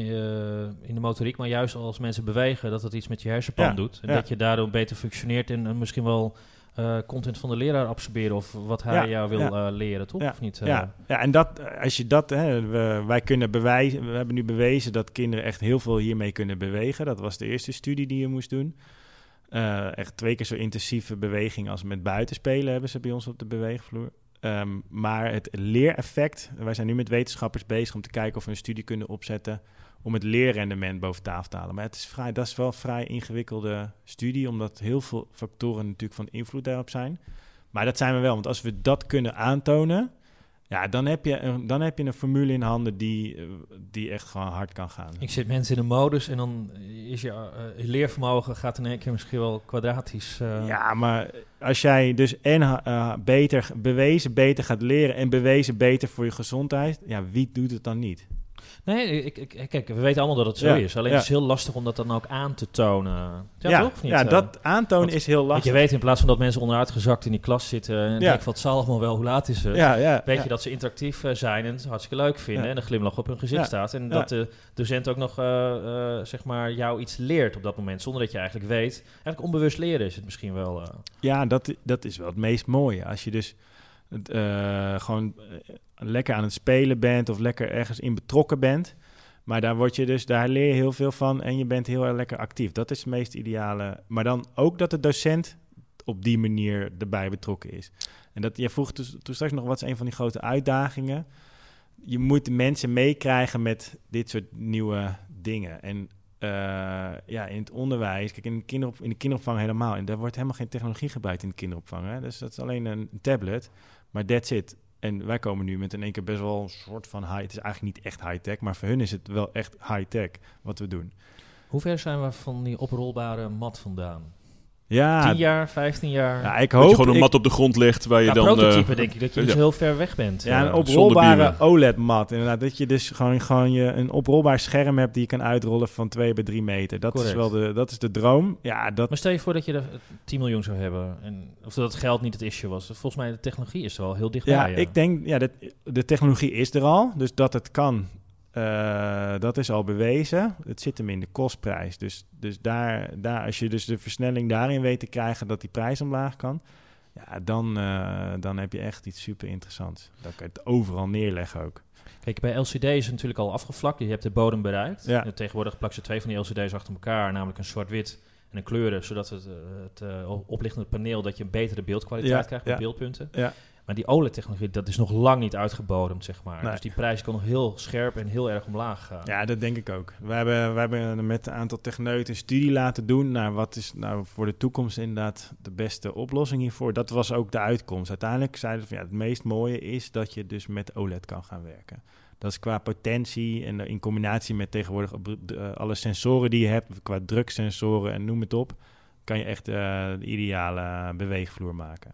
in de motoriek, maar juist als mensen bewegen, dat het iets met je hersenpan Ja, doet. En ja. dat je daardoor beter functioneert en, misschien wel eh, content van de leraar absorberen of wat hij Ja, jou wil leren, toch? Ja, Of niet? Ja, ja, en dat, als je dat, hè, we, wij kunnen bewijzen, we hebben nu bewezen dat kinderen echt heel veel hiermee kunnen bewegen. Dat was de eerste studie die je moest doen. Echt twee keer zo intensieve beweging als met buitenspelen hebben ze bij ons op de beweegvloer. Ehm, maar het leereffect, wij zijn nu met wetenschappers bezig om te kijken of we een studie kunnen opzetten om het leerrendement boven tafel te halen. Maar het is vrij, dat is wel een vrij ingewikkelde studie, omdat heel veel factoren natuurlijk van invloed daarop zijn. Maar dat zijn we wel, want als we dat kunnen aantonen, ja, dan heb je een, dan heb je een formule in handen die, eh, die echt gewoon hard kan gaan. Ik zit mensen in een modus en dan is je, eh, je leervermogen gaat in één keer misschien wel kwadratisch. eh, Ja, maar als jij dus en beter bewezen beter gaat leren en bewezen beter voor je gezondheid, ja, wie doet het dan niet? Nee, ik, ik, kijk, we weten allemaal dat het zo Ja, is. Alleen ja. het is heel lastig om dat dan ook aan te tonen. Ja, toch? Niet? ja Eh, dat aantonen want- is heel lastig. je weet in plaats van dat mensen onderuit gezakt in die klas zitten en Ja. denken het zal allemaal wel, hoe laat is het? ja, ja, Weet je dat ze interactief eh, zijn en het hartstikke leuk vinden en een glimlach op hun gezicht staat. En dat de docent ook nog eh, zeg maar jou iets leert op dat moment, zonder dat je eigenlijk weet. Eigenlijk onbewust leren is het misschien wel. Ja, dat, dat is wel het meest mooie. Als je dus gewoon lekker aan het spelen bent of lekker ergens in betrokken bent. Maar daar, word je dus, daar leer je heel veel van en je bent heel erg lekker actief. Dat is het meest ideale. Maar dan ook dat de docent op die manier erbij betrokken is. En dat, jij vroeg toen straks nog, wat is een van die grote uitdagingen? Je moet mensen meekrijgen met dit soort nieuwe dingen. En eh, ja, in het onderwijs, kijk, in de, kinderop, in de kinderopvang helemaal. En daar wordt helemaal geen technologie gebruikt in de kinderopvang. Hè? Dus dat is alleen een tablet, maar that's it. En wij komen nu met in één keer best wel een soort van high. Het is eigenlijk niet echt high-tech, maar voor hun is het wel echt high-tech wat we doen. Hoe ver zijn we van die oprolbare mat vandaan? Ja, 10 jaar, 15 jaar? ja ik Dat je hoop... gewoon een ik- mat op de grond legt waar je dan... eh, prototype denk ik dat je (laughs) dus ja. heel ver weg bent. Ja, een Eh, oprolbare. OLED-mat. Inderdaad, dat je dus gewoon, gewoon je, een oprolbaar scherm hebt die je kan uitrollen van 2 bij 3 meter. Dat is wel de, dat is de droom. Ja, dat, Maar stel je voor dat je er 10 miljoen zou hebben. En, of dat het geld niet het issue was. Volgens mij de technologie is er wel heel dichtbij. Ja, ik denk, ja, dat, de technologie is er al, dus dat het kan, eh, dat is al bewezen. Het zit hem in de kostprijs. Dus, dus daar, daar, als je dus de versnelling daarin weet te krijgen dat die prijs omlaag kan, ja, dan, eh, dan heb je echt iets super interessants. Dan kan je het overal neerleggen ook. Kijk, bij LCD is het natuurlijk al afgevlakt. Je hebt de bodem bereikt. Ja. En tegenwoordig plakken ze twee van die LCD's achter elkaar. Namelijk een zwart-wit en een kleuren. Zodat het, eh, het oplichtende paneel... dat je een betere beeldkwaliteit Ja, krijgt met ja. beeldpunten. Ja. Maar die OLED-technologie, dat is nog lang niet uitgebodemd, zeg maar. Nee. Dus die prijs kan nog heel scherp en heel erg omlaag gaan. Ja, dat denk ik ook. We hebben, we hebben met een aantal techneuten een studie laten doen naar wat is nou voor de toekomst inderdaad de beste oplossing hiervoor. Dat was ook de uitkomst. Uiteindelijk zeiden ze van ja, het meest mooie is dat je dus met OLED kan gaan werken. Dat is qua potentie en in combinatie met tegenwoordig eh, alle sensoren die je hebt, qua druksensoren en noem het op, kan je echt eh, de ideale beweegvloer maken.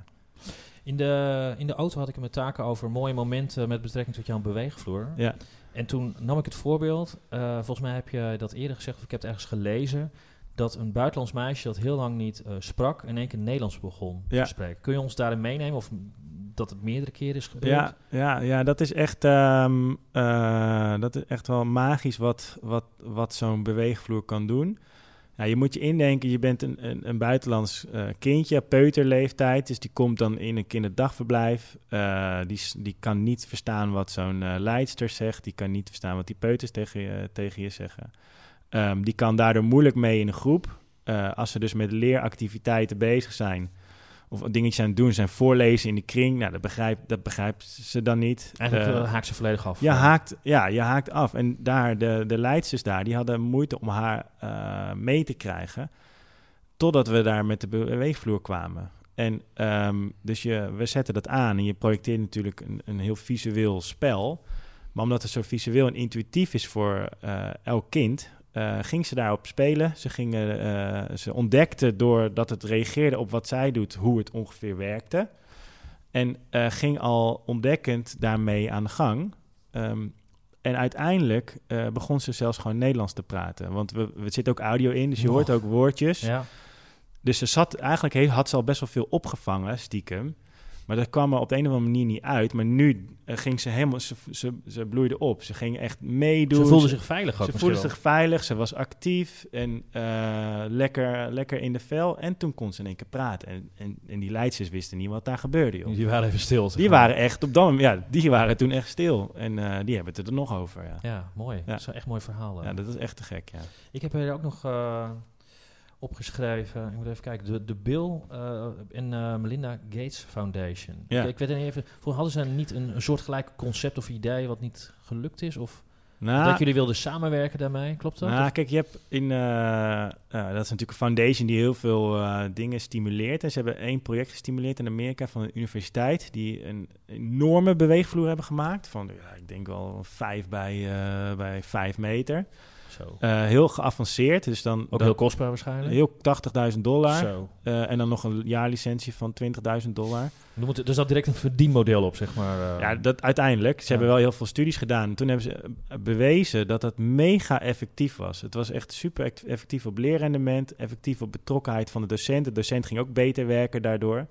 In de, in de auto had ik het met taken over mooie momenten met betrekking tot jouw beweegvloer. Ja, En toen nam ik het voorbeeld, eh, volgens mij heb je dat eerder gezegd, of ik heb het ergens gelezen, dat een buitenlands meisje dat heel lang niet eh, sprak, in één keer Nederlands begon Ja. te spreken. Kun je ons daarin meenemen of dat het meerdere keren is gebeurd? Ja, ja, ja dat is echt, ehm, eh, dat is echt wel magisch wat, wat, wat zo'n beweegvloer kan doen. Ja, je moet je indenken, je bent een, een, een buitenlands eh, kindje, peuterleeftijd. Dus die komt dan in een kinderdagverblijf. Eh, die, die kan niet verstaan wat zo'n eh, leidster zegt. Die kan niet verstaan wat die peuters tegen je, tegen je zeggen. Ehm, die kan daardoor moeilijk mee in een groep. Als ze dus met leeractiviteiten bezig zijn of dingetjes aan het doen zijn, voorlezen in de kring. Nou, dat begrijpt, dat begrijpt ze dan niet. Eigenlijk Eh, uh, haakt ze volledig af. ja, haakt, ja, je haakt af. En daar, de, de leidsters daar, die hadden moeite om haar eh, mee te krijgen. Totdat we daar met de beweegvloer kwamen. En ehm, dus je, we zetten dat aan en je projecteert natuurlijk een, een heel visueel spel. Maar omdat het zo visueel en intuïtief is voor eh, elk kind, eh, ging ze daarop spelen. Ze, gingen, eh, ze ontdekte doordat het reageerde op wat zij doet, hoe het ongeveer werkte. En eh, ging al ontdekkend daarmee aan de gang. Ehm, en uiteindelijk begon ze zelfs gewoon Nederlands te praten. Want we, we zitten ook audio in, dus je Oh. hoort ook woordjes. Ja. Dus ze zat eigenlijk had ze al best wel veel opgevangen, stiekem. Maar dat kwam er op de een of andere manier niet uit. Maar nu eh, ging ze helemaal, ze, ze, ze bloeide op. Ze ging echt meedoen. Ze voelde zich veilig ook Ze voelde zich veilig, ze was actief en eh, lekker, lekker in de vel. En toen kon ze in één keer praten. En, en, en die leidsters wisten niet wat daar gebeurde, joh. Die waren even stil. Die maar. waren echt op dat moment, ja, die waren toen echt stil. En eh, die hebben het er nog over, ja. Ja, mooi. Dat is een echt mooi verhaal. Ja, dat is echt te gek, ja. Ik heb er ook nog eh, opgeschreven. Ik moet even kijken. De, de Bill eh, en eh, Melinda Gates Foundation. Ja. Ik, ik weet niet even. Voor hadden ze niet een, een soortgelijk concept of idee wat niet gelukt is? Of Nou, dat jullie wilden samenwerken daarmee? Klopt dat? Nou, Of- kijk, je hebt in. eh, dat is natuurlijk een foundation die heel veel dingen stimuleert. En ze hebben één project gestimuleerd in Amerika van een universiteit. die een enorme beweegvloer hebben gemaakt. Van, ja, ik denk wel vijf bij, bij vijf meter. Eh, heel geavanceerd. Dus dan. Ook dan heel kostbaar waarschijnlijk. heel 80.000 dollar. Zo. Eh, en dan nog een jaarlicentie van 20.000 dollar. Moet, er zat direct een verdienmodel op, zeg maar. eh. Ja, dat uiteindelijk. Ze Ja. hebben wel heel veel studies gedaan. En toen hebben ze bewezen dat het mega effectief was. Het was echt super ect- effectief op leerrendement, effectief op betrokkenheid van de docent. De docent ging ook beter werken daardoor.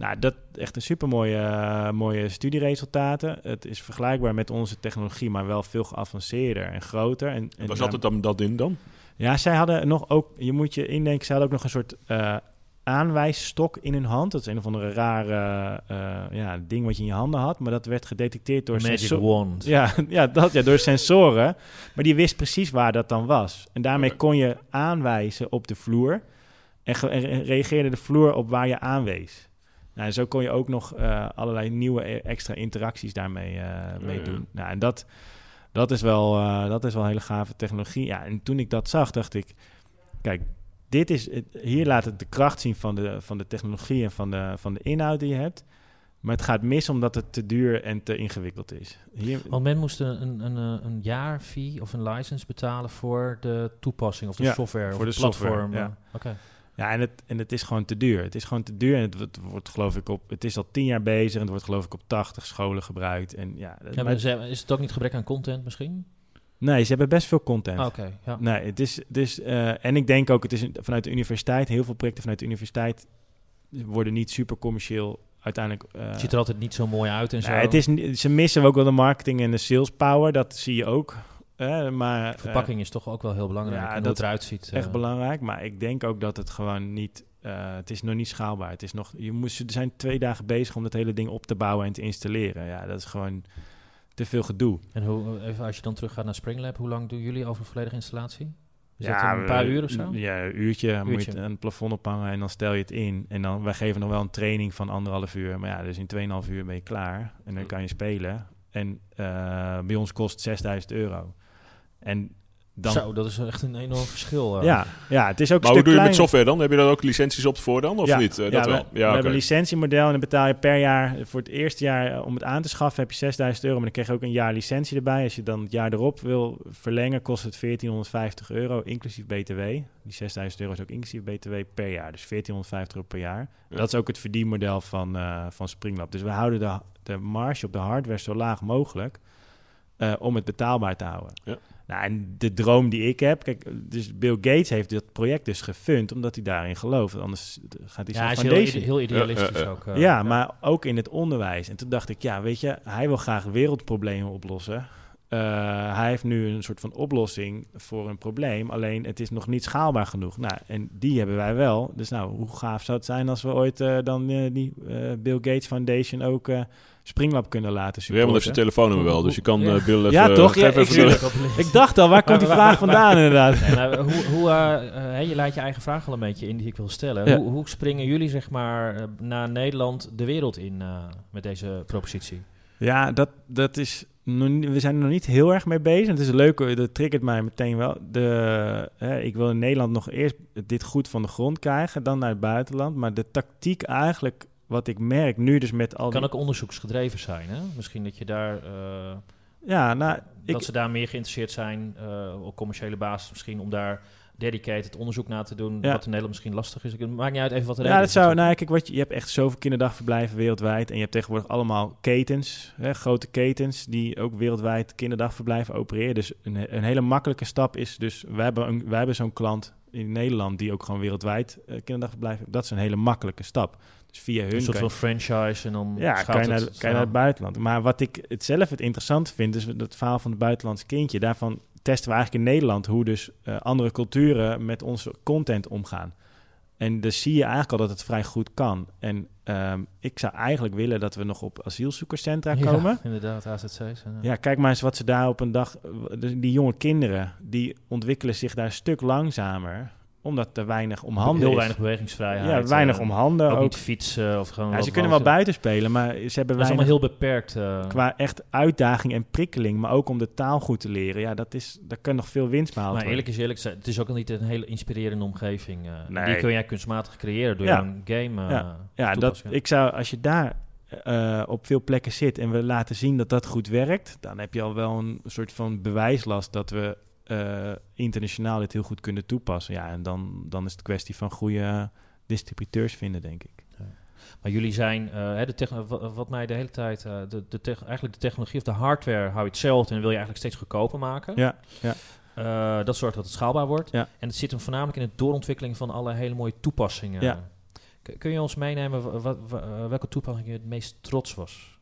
Nou, dat echt een super mooie, mooie studieresultaten. Het is vergelijkbaar met onze technologie, maar wel veel geavanceerder en groter. En, en Waar zat het dan dat in dan? ja, zij hadden nog ook, je moet je indenken, ze hadden ook nog een soort eh, aanwijsstok in hun hand. Dat is een of andere rare eh, ja, ding wat je in je handen had, maar dat werd gedetecteerd door Magic senso- Wand. ja, (laughs) ja, dat, ja, door sensoren. Maar die wist precies waar dat dan was. En daarmee kon je aanwijzen op de vloer. En reageerde de vloer op waar je aanwees. Nou, en zo kon je ook nog eh, allerlei nieuwe e- extra interacties daarmee eh, mee ja. doen. Nou, en dat, dat, is wel, eh, dat is wel hele gave technologie. Ja, en toen ik dat zag, dacht ik... Kijk, dit is, het- hier laat het de kracht zien van de, van de technologie en van de, van de inhoud die je hebt. Maar het gaat mis omdat het te duur en te ingewikkeld is. Hier, Want men moest een, een, een, een jaarfee of een license betalen voor de toepassing of de Ja, software voor of de het platform. software, ja. Ja, en het, en het is gewoon te duur. Het is gewoon te duur en het, wordt- wordt geloof ik op... Het is al tien jaar bezig en het wordt geloof ik op 80 scholen gebruikt. En ja, dat- Ja, maar- maar ze- is het ook niet gebrek aan content misschien? nee, ze hebben best veel content. Oké, ja. Nee, het is, eh, en ik denk ook, het is vanuit de universiteit, heel veel projecten vanuit de universiteit worden niet super commercieel uiteindelijk. eh, Het ziet er altijd niet zo mooi uit en zo. nou, het is, ze missen ook wel de marketing en de sales power, dat zie je ook. Maar, De verpakking is toch ook wel heel belangrijk. ja, en hoe dat het eruit ziet. echt eh. belangrijk, maar ik denk ook dat het gewoon niet. eh, het is nog niet schaalbaar. Het is nog, je moest, er zijn twee dagen bezig om dat hele ding op te bouwen en te installeren. Ja, dat is gewoon te veel gedoe. En hoe, even als je dan terug gaat naar Springlab, hoe lang doen jullie over een volledige installatie? Is ja, een paar uur of zo? Ja, een uurtje. Moet je Uurtje. het aan het plafond ophangen en dan stel je het in. En dan, wij geven nog wel een training van anderhalf uur. Maar ja, dus in 2,5 uur ben je klaar. En dan kan je spelen. En eh, bij ons kost 6000 euro. En dan... Zo, dat is echt een enorm verschil. eh. Ja, ja, het is ook Maar een hoe doe je met software dan? Heb je daar ook licenties op voor dan? Of Ja, niet? Eh, ja, dat we, wel. we Ja, hebben een licentiemodel en dan betaal je per jaar, voor het eerste jaar eh, om het aan te schaffen, heb je 6000 euro. Maar dan krijg je ook een jaar licentie erbij. Als je dan het jaar erop wil verlengen, kost het 1450 euro, inclusief BTW. Die 6000 euro is ook inclusief BTW per jaar. Dus 1450 euro per jaar. Ja. Dat is ook het verdienmodel van, eh, van Springlab. Dus we houden de, de marge op de hardware zo laag mogelijk eh, om het betaalbaar te houden. Ja. Nou, en de droom die ik heb, kijk, dus Bill Gates heeft dit project dus gefund omdat hij daarin gelooft. Anders gaat hij Ja, hij is heel, foundation. ide- heel idealistisch Ja, ja, ja. ook. eh. ja, maar ook in het onderwijs. En toen dacht ik, ja, weet je, hij wil graag wereldproblemen oplossen. Eh, hij heeft nu een soort van oplossing voor een probleem, alleen het is nog niet schaalbaar genoeg. Nou, en die hebben wij wel. Dus nou, hoe gaaf zou het zijn als we ooit eh, dan die eh, Bill Gates Foundation ook eh, Springlab kunnen laten Raymond heeft supporten. zijn telefoonnummer wel, dus je kan Ja. eh Bill even... Ja, toch? Ja, even ik-. Ik dacht al, waar komt die vraag vandaan (laughs) inderdaad? Nee, hoe, hoe, eh, hè, je leidt je eigen vraag al een beetje in die ik wil stellen. Ja. Hoe, hoe springen jullie zeg maar eh, naar Nederland de wereld in eh, met deze propositie? Ja, dat, dat is nog niet- we zijn er nog niet heel erg mee bezig. Het is leuk, dat triggert mij meteen wel. De, hè, ik wil in Nederland nog eerst dit goed van de grond krijgen, dan naar het buitenland. Maar de tactiek eigenlijk, wat ik merk nu dus met al kan die... ook onderzoeksgedreven zijn, hè? Misschien dat je daar... eh, Ja, nou, ik, dat ze daar meer geïnteresseerd zijn eh, op commerciële basis misschien om daar dedicated onderzoek naar te doen, Ja. wat in Nederland misschien lastig is. Het maakt niet uit even wat de reden Ja, dat zou. Nou, kijk, wat je, je hebt echt zoveel kinderdagverblijven wereldwijd. En je hebt tegenwoordig allemaal ketens, hè, grote ketens, die ook wereldwijd kinderdagverblijven opereren. Dus een, een hele makkelijke stap is dus, wij hebben, een, wij hebben zo'n klant in Nederland die ook gewoon wereldwijd eh, kinderdagverblijven. Dat is een hele makkelijke stap. Dus via hun een soort van je- franchise en dan ja, kan je, naar, het kan je naar het buitenland. Maar wat ik het zelf het interessant vind, is dat verhaal van het buitenlandse kindje. Daarvan testen we eigenlijk in Nederland hoe dus eh, andere culturen met onze content omgaan. En dus zie je eigenlijk al dat het vrij goed kan. En ehm, ik zou eigenlijk willen dat we nog op asielzoekerscentra Ja, komen. inderdaad, AZC's. Ja, kijk maar eens wat ze daar op een dag... de- Die jonge kinderen, die ontwikkelen zich daar een stuk langzamer. Omdat er weinig om handen Heel is. weinig bewegingsvrijheid. Ja, weinig eh, om handen. Ook, Ook, niet fietsen of gewoon... ja, ze kunnen wel buiten spelen, maar ze hebben Dat is allemaal heel beperkt. eh. Qua echt uitdaging en prikkeling, maar ook om de taal goed te leren. Ja, dat is, daar kan nog veel winst behaald maar eerlijk is eerlijk, het is ook al niet een hele inspirerende omgeving. eh. Nee. Die kun jij kunstmatig creëren door Ja. een game Ja. Ja, dat, ik zou, als je daar op veel plekken zit en we laten zien dat dat goed werkt, dan heb je al wel een soort van bewijslast dat we eh, internationaal dit heel goed kunnen toepassen. Ja, en dan, dan is het kwestie van goede distributeurs vinden, denk ik. Maar jullie zijn, hè, de wat mij de hele tijd, eh, de, de eigenlijk de technologie of de hardware hou je hetzelfde en wil je eigenlijk steeds goedkoper maken. Ja, ja. Dat zorgt dat het schaalbaar wordt. Ja. En het zit hem voornamelijk in de doorontwikkeling van alle hele mooie toepassingen. Ja. Kun je ons meenemen wa- wat, wa- welke toepassing je het meest trots was?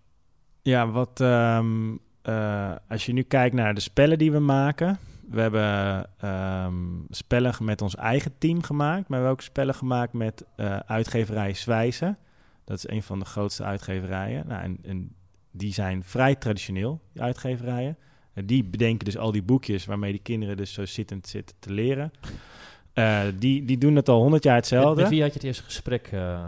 Ja, wat ehm, eh, als je nu kijkt naar de spellen die we maken. We hebben ehm, spellen met ons eigen team gemaakt, maar we hebben ook spellen gemaakt met eh, uitgeverij Zwijzen. Dat is een van de grootste uitgeverijen. Nou, en, en die zijn vrij traditioneel, die uitgeverijen. En die bedenken dus al die boekjes waarmee die kinderen dus zo zittend zitten te leren. Eh, die, die doen het al honderd jaar hetzelfde. met wie had je het eerste gesprek eh,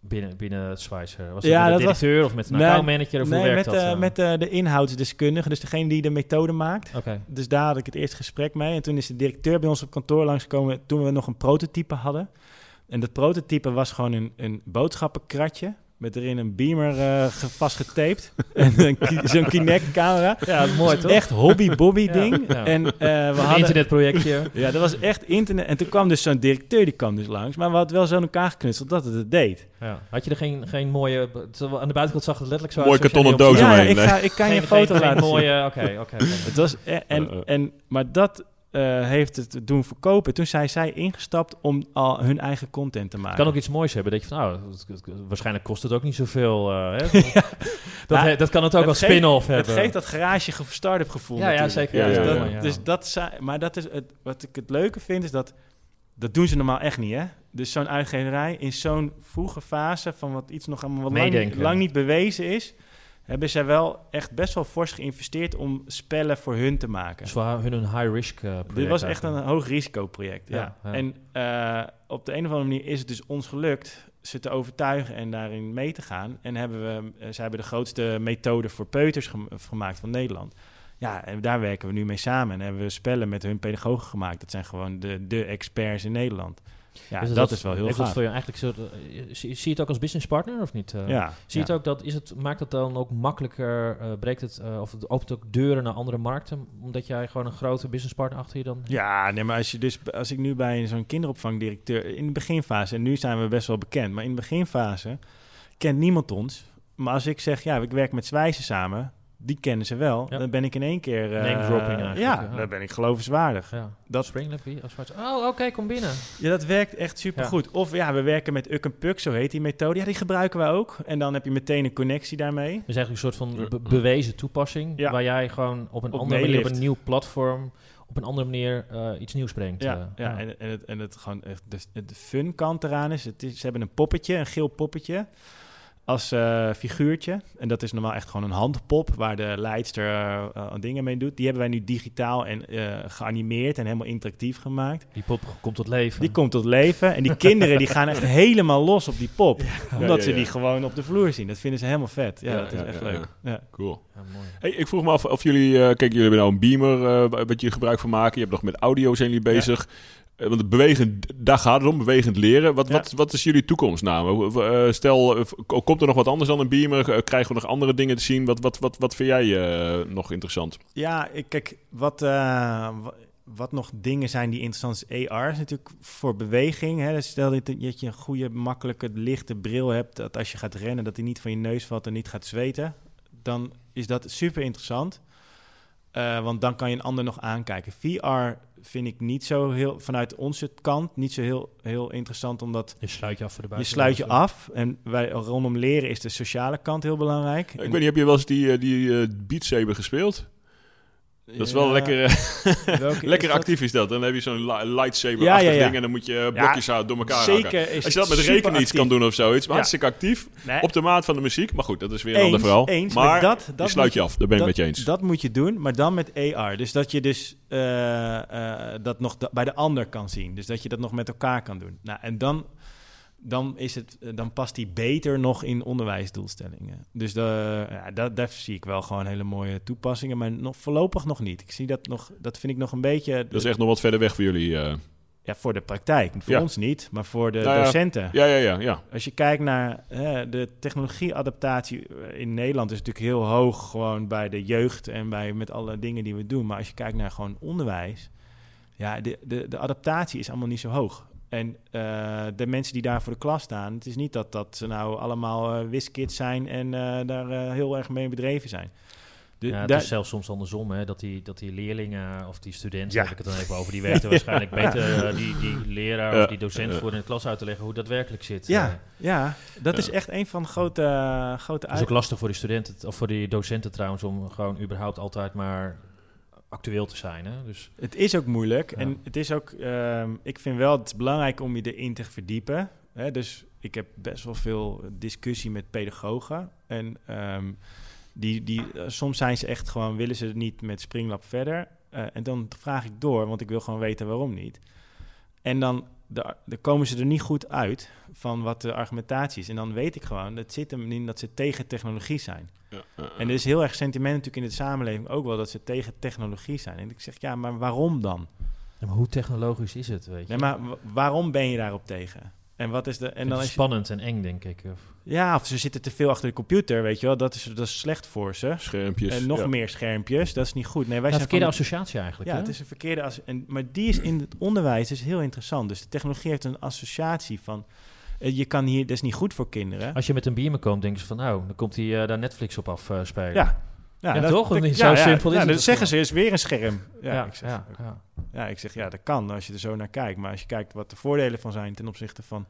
binnen, binnen het Schweizer? Was het Ja, dat de was- directeur of met een Nee, accountmanager? Of hoe nee, werkt met, dat? eh, met eh, de inhoudsdeskundige, dus degene die de methode maakt. Dus daar had ik het eerste gesprek mee. En toen is de directeur bij ons op kantoor langsgekomen toen we nog een prototype hadden. En dat prototype was gewoon een, een boodschappenkratje met erin een beamer eh, ge- vastgetaped. (laughs) en zo'n Kinect-camera. Ja, mooi toch? Echt hobby-bobby Ja, ding. ja. En eh, we een hadden... internetprojectje. (laughs) Ja, dat was echt internet. En toen kwam dus zo'n directeur, die kwam dus langs. Maar we hadden wel zo in elkaar geknutseld dat het het deed. Ja. Had je er geen, geen mooie... Aan de buitenkant zag het letterlijk zo jij kartonnen doos ja, omheen, ik, ga, ik kan je Geen- een foto geen- geen laten zien. mooie... Oké, oké. oké. Het was, en, en, maar dat eh, heeft het doen verkopen. Toen zijn zij ingestapt om al hun eigen content te maken. Het kan ook iets moois hebben. Dat je van, nou, het- het- waarschijnlijk kost het ook niet zoveel. eh, hè? (laughs) dat, Ja, he- dat kan het ook het als spin-off Het hebben. geeft dat garage ge- start-up gevoel. Ja, ja, zeker. Ja, dus dat. Dus dat maar dat is het, wat ik het leuke vind, is dat dat doen ze normaal echt niet, hè? Dus zo'n uitgeverij in zo'n vroege fase van wat iets nog allemaal wat lang niet bewezen is, hebben zij wel echt best wel fors geïnvesteerd om spellen voor hun te maken. Dus voor hun een high-risk uh, project. Dit was echt een hoog risicoproject. Ja. Ja. En eh, op de een of andere manier is het dus ons gelukt ze te overtuigen en daarin mee te gaan. En hebben we, eh, ze hebben de grootste methode voor peuters gem- gemaakt van Nederland. Ja, en daar werken we nu mee samen. En hebben we spellen met hun pedagogen gemaakt. Dat zijn gewoon de, de experts in Nederland. Ja, Dus dat, is wel heel dat gaaf. voor je eigenlijk soort, eh, zie, zie je het ook als business partner of niet? eh? ja, Zie je ja. het ook dat, is het, maakt het dan ook makkelijker, eh, breekt het, eh, of het opent ook deuren naar andere markten, omdat jij gewoon een grote businesspartner achter je dan? Ja, nee, maar als, je dus, als ik nu bij zo'n kinderopvangdirecteur... in de beginfase, en nu zijn we best wel bekend... maar in de beginfase kent niemand ons. Maar als ik zeg, ja, ik werk met Zwijzen samen... die kennen ze wel. Ja. Dan ben ik in één keer... eh, eigenlijk, Ja, ja. dan ben ik geloofwaardig. Ja. Dat- Dat Springlab, Oh, oké, kom binnen. Ja, dat werkt echt supergoed. Of ja, we werken met Uk en Puk, zo heet die methode. Ja, die gebruiken wij ook. En dan heb je meteen een connectie daarmee. Dus eigenlijk een soort van be- bewezen toepassing, Ja. waar jij gewoon op een Op andere manier, op een nieuw platform, op een andere manier eh, iets nieuws brengt. Ja, eh. ja, En, en, het, en het gewoon echt de, de fun kant eraan is, het is... Ze hebben een poppetje, een geel poppetje. Als eh, figuurtje. En dat is normaal echt gewoon een handpop waar de leidster eh, eh, dingen mee doet. Die hebben wij nu digitaal en eh, geanimeerd en helemaal interactief gemaakt. Die pop komt tot leven. Die komt tot leven. En die kinderen die gaan echt (laughs) helemaal los op die pop. omdat Ja, ze ja, die gewoon op de vloer zien. Dat vinden ze helemaal vet. Ja, Ja, dat is ja, echt ja, leuk. Ja. Cool. Ja, mooi. Hey, ik vroeg me af of jullie... eh, kijk, jullie hebben nou een beamer eh, wat je gebruik van maken. Je hebt nog met audio zijn jullie bezig. Eh, want het bewegend, daar gaat het om, bewegend leren. Wat, Ja. wat, wat is jullie toekomstnaam? Eh, stel, eh, komt er nog wat anders dan een beamer? Krijgen we nog andere dingen te zien? Wat, wat, wat, wat vind jij nog interessant? Ja, ik, kijk, wat, wa- wat nog dingen zijn die interessant is, AR is natuurlijk voor beweging. Hè? Dus stel dat je- een goede, makkelijke, lichte bril hebt, dat als je gaat rennen, dat die niet van je neus valt en niet gaat zweten. Dan is dat super interessant. Want dan kan je een ander nog aankijken. VR vind ik niet zo heel, vanuit onze kant, niet zo heel, heel interessant, omdat Je sluit je af voor de je sluit je af. En wij, rondom leren is de sociale kant heel belangrijk. Ik weet niet, heb je wel eens die, eh, die Beat Saber gespeeld? Dat is wel Ja, lekker, eh, (laughs) is lekker actief is dat. Dan heb je zo'n li- lightsaber Ja, ja, ja. ding en dan moet je eh, blokjes houden door elkaar. Zeker Als je dat met rekenen iets kan doen of zoiets, maar Ja. hartstikke actief. Nee, Op de maat van de muziek. Maar goed, dat is weer een eens, ander verhaal. eens, maar dat, je dat sluit moet je af, daar ben ik met je eens. Dat moet je doen, maar dan met AR. Dus dat je dus eh, dat nog bij de ander kan zien. Dus dat je dat nog met elkaar kan doen. Nou, en dan, dan, is het, eh, dan past die beter nog in onderwijsdoelstellingen. Dus de, ja, dat, daar zie ik wel gewoon hele mooie toepassingen, maar nog, voorlopig nog niet. Ik zie dat nog, dat vind ik nog een beetje Dat is echt nog wat verder weg voor jullie. eh. ja, voor de praktijk. Voor Ja. ons niet, maar voor de Nou docenten. Ja, ja, ja. ja. Als je kijkt naar hè, de technologieadaptatie eh, in Nederland is natuurlijk heel hoog gewoon bij de jeugd en bij met alle dingen die we doen. Maar als je kijkt naar gewoon onderwijs, ja, de, de, de adaptatie is allemaal niet zo hoog. En eh, de mensen die daar voor de klas staan, het is niet dat, dat ze nou allemaal eh wiskids zijn en eh, daar eh, heel erg mee bedreven zijn. De, Ja, het daar- is zelfs soms andersom, hè, dat, die, dat die leerlingen of die studenten, Ja. heb ik het dan even over, die weten (laughs) waarschijnlijk beter die, die leraar Ja, of die docent ja. voor in de klas uit te leggen hoe het daadwerkelijk zit. ja, ja, dat Ja. is echt een van de grote, grote Het is ook lastig voor die studenten, of voor die docenten trouwens, om gewoon überhaupt altijd maar actueel te zijn. Hè? Dus Het is ook moeilijk. Ja. En het is ook, ehm, ik vind wel, het belangrijk om je erin te verdiepen. Hè? Dus ik heb best wel veel discussie met pedagogen. En ehm, die, die, eh, soms zijn ze echt gewoon, willen ze niet met Springlab verder. Eh, en dan vraag ik door, want ik wil gewoon weten waarom niet. En dan, de, dan komen ze er niet goed uit van wat de argumentatie is. En dan weet ik gewoon, dat zit hem in dat ze tegen technologie zijn. Ja. En er is heel erg sentiment natuurlijk in de samenleving ook wel dat ze tegen technologie zijn. En ik zeg, ja, maar waarom dan? Ja, maar hoe technologisch is het, weet je? Nee, maar wa- waarom ben je daarop tegen? En wat is de. En dan is is spannend en eng, denk ik. Of, ja, of ze zitten te veel achter de computer, weet je wel. Dat is, dat is slecht voor ze. Schermpjes. En nog ja. meer schermpjes, dat is niet goed. Nee, wij zijn verkeerde van associatie eigenlijk. Ja, hè? het is een verkeerde. as- En, maar die is in het onderwijs is heel interessant. Dus de technologie heeft een associatie van. eh, Je kan hier, dat is niet goed voor kinderen. Als je met een beamer komt, denken ze van, nou, dan komt hij eh, daar Netflix op afspelen. Ja. Ja, Ja, toch? Niet? Zo simpel is ja, het dat zeggen ze, is weer een scherm. Ja, ik zeg, ja, ik zeg ja, dat kan als je er zo naar kijkt. Maar als je kijkt wat de voordelen van zijn ten opzichte van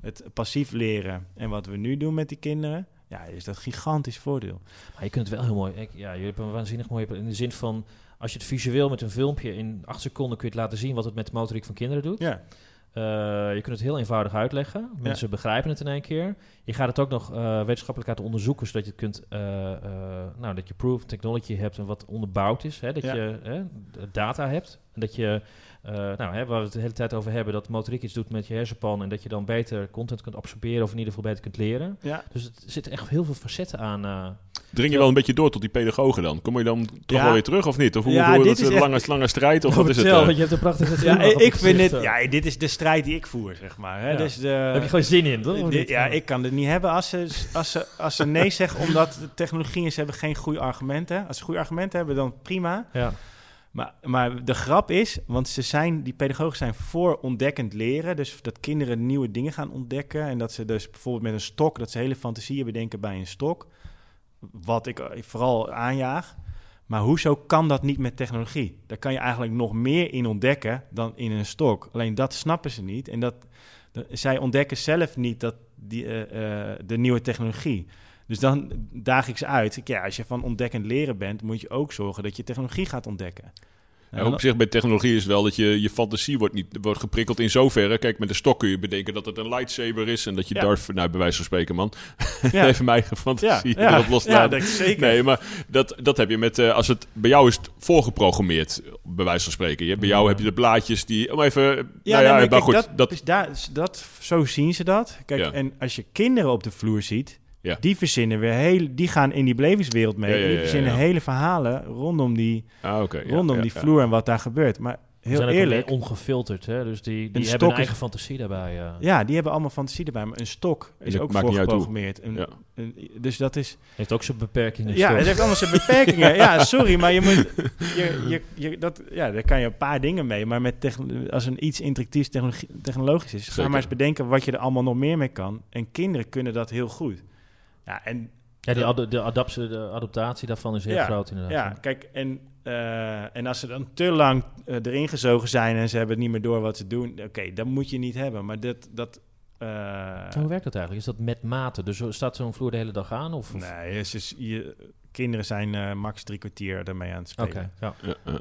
het passief leren en wat we nu doen met die kinderen, ja, is dat gigantisch voordeel. Maar je kunt het wel heel mooi. Ik, ja, je hebt een waanzinnig mooi. In de zin van. Als je het visueel met een filmpje in acht seconden kun je het laten zien wat het met de motoriek van kinderen doet. Ja, Eh, je kunt het heel eenvoudig uitleggen. Mensen begrijpen het in één keer. Je gaat het ook nog eh, wetenschappelijk laten onderzoeken, zodat je kunt, eh, nou, dat je proof technology hebt en wat onderbouwd is. Hè? Dat Ja. je data hebt. En dat je, eh, nou, hè, waar we het de hele tijd over hebben, dat motoriek iets doet met je hersenpan en dat je dan beter content kunt absorberen of in ieder geval beter kunt leren. ja. Dus het er zitten echt heel veel facetten aan. eh, Dring je wel een beetje door tot die pedagogen dan? Kom je dan toch Ja. wel weer terug of niet? Of hoe, Ja, hoe dit dat is een echt- lange, lange strijd? Of wat is het? Eh? want je hebt een prachtige ja ik vind eh. ja, dit is de strijd die ik voer, zeg maar. Hè? Ja. Dus de, Daar heb je gewoon zin in, toch? Dit- ja, ik kan het niet hebben als ze, als ze, als ze nee zeggen, omdat de technologie is, ze hebben geen goede argumenten. Als ze goede argumenten hebben, dan prima. Ja. Maar, maar de grap is, want ze zijn, die pedagogen zijn voor ontdekkend leren. Dus dat kinderen nieuwe dingen gaan ontdekken. En dat ze dus bijvoorbeeld met een stok, dat ze hele fantasieën bedenken bij een stok. Wat ik eh, vooral aanjaag. Maar hoezo kan dat niet met technologie? Daar kan je eigenlijk nog meer in ontdekken dan in een stok. Alleen dat snappen ze niet. En dat, zij ontdekken zelf niet dat die, eh, eh, de nieuwe technologie. Dus dan daag ik ze uit. Ja, als je van ontdekkend leren bent, moet je ook zorgen dat je technologie gaat ontdekken. Ja, op zich bij technologie is wel dat je, je fantasie wordt, niet, wordt geprikkeld in zoverre. Kijk, met de stok kun je bedenken dat het een lightsaber is en dat je Ja. Darth... Nou, bij wijze van spreken, man. (laughs) Ja. Even mijn eigen fantasie ja, erop loslaten. ja, dat is zeker. Nee, maar dat, dat heb je met... eh, als het, bij jou is het voorgeprogrammeerd, bij wijze van spreken. Je, bij jou Ja. heb je de blaadjes die... Om even... Ja, nou nee, maar kijk, goed, dat, dat, dat, zo zien ze dat. Kijk, en als je kinderen op de vloer ziet, Ja. die verzinnen weer heel, die gaan in die belevingswereld mee. Ja, die ja, verzinnen hele verhalen rondom die, ah, rondom ja, die ja. vloer en wat daar gebeurt. Maar heel zijn eerlijk, ongefilterd, hè? dus die, die Een hebben een is- eigen fantasie daarbij. ja. ja, die hebben allemaal fantasie erbij. Maar een stok is dat ook. Een- Ja. een- dus dat is... Heeft ook zijn beperkingen. Ja, stok. het heeft allemaal zijn beperkingen. ja, (laughs) sorry, maar je moet... Je, je, je, dat, ja, daar kan je een paar dingen mee. Maar met als een iets interactiefs technologie- technologisch is... ga maar eens bedenken wat je er allemaal nog meer mee kan. En kinderen kunnen dat heel goed. Ja, en Ja, die ad- de, adaptie, de adaptatie daarvan is heel Ja, groot inderdaad. Ja, kijk, en, eh, en als ze dan te lang eh, erin gezogen zijn en ze hebben niet meer door wat ze doen, oké, dat moet je niet hebben. Maar dat. dat eh, Hoe werkt dat eigenlijk? Is dat met mate? Dus zo- staat zo'n vloer de hele dag aan? Of, of- nee, het is, je, kinderen zijn eh, max drie kwartier ermee aan het spelen. Ja.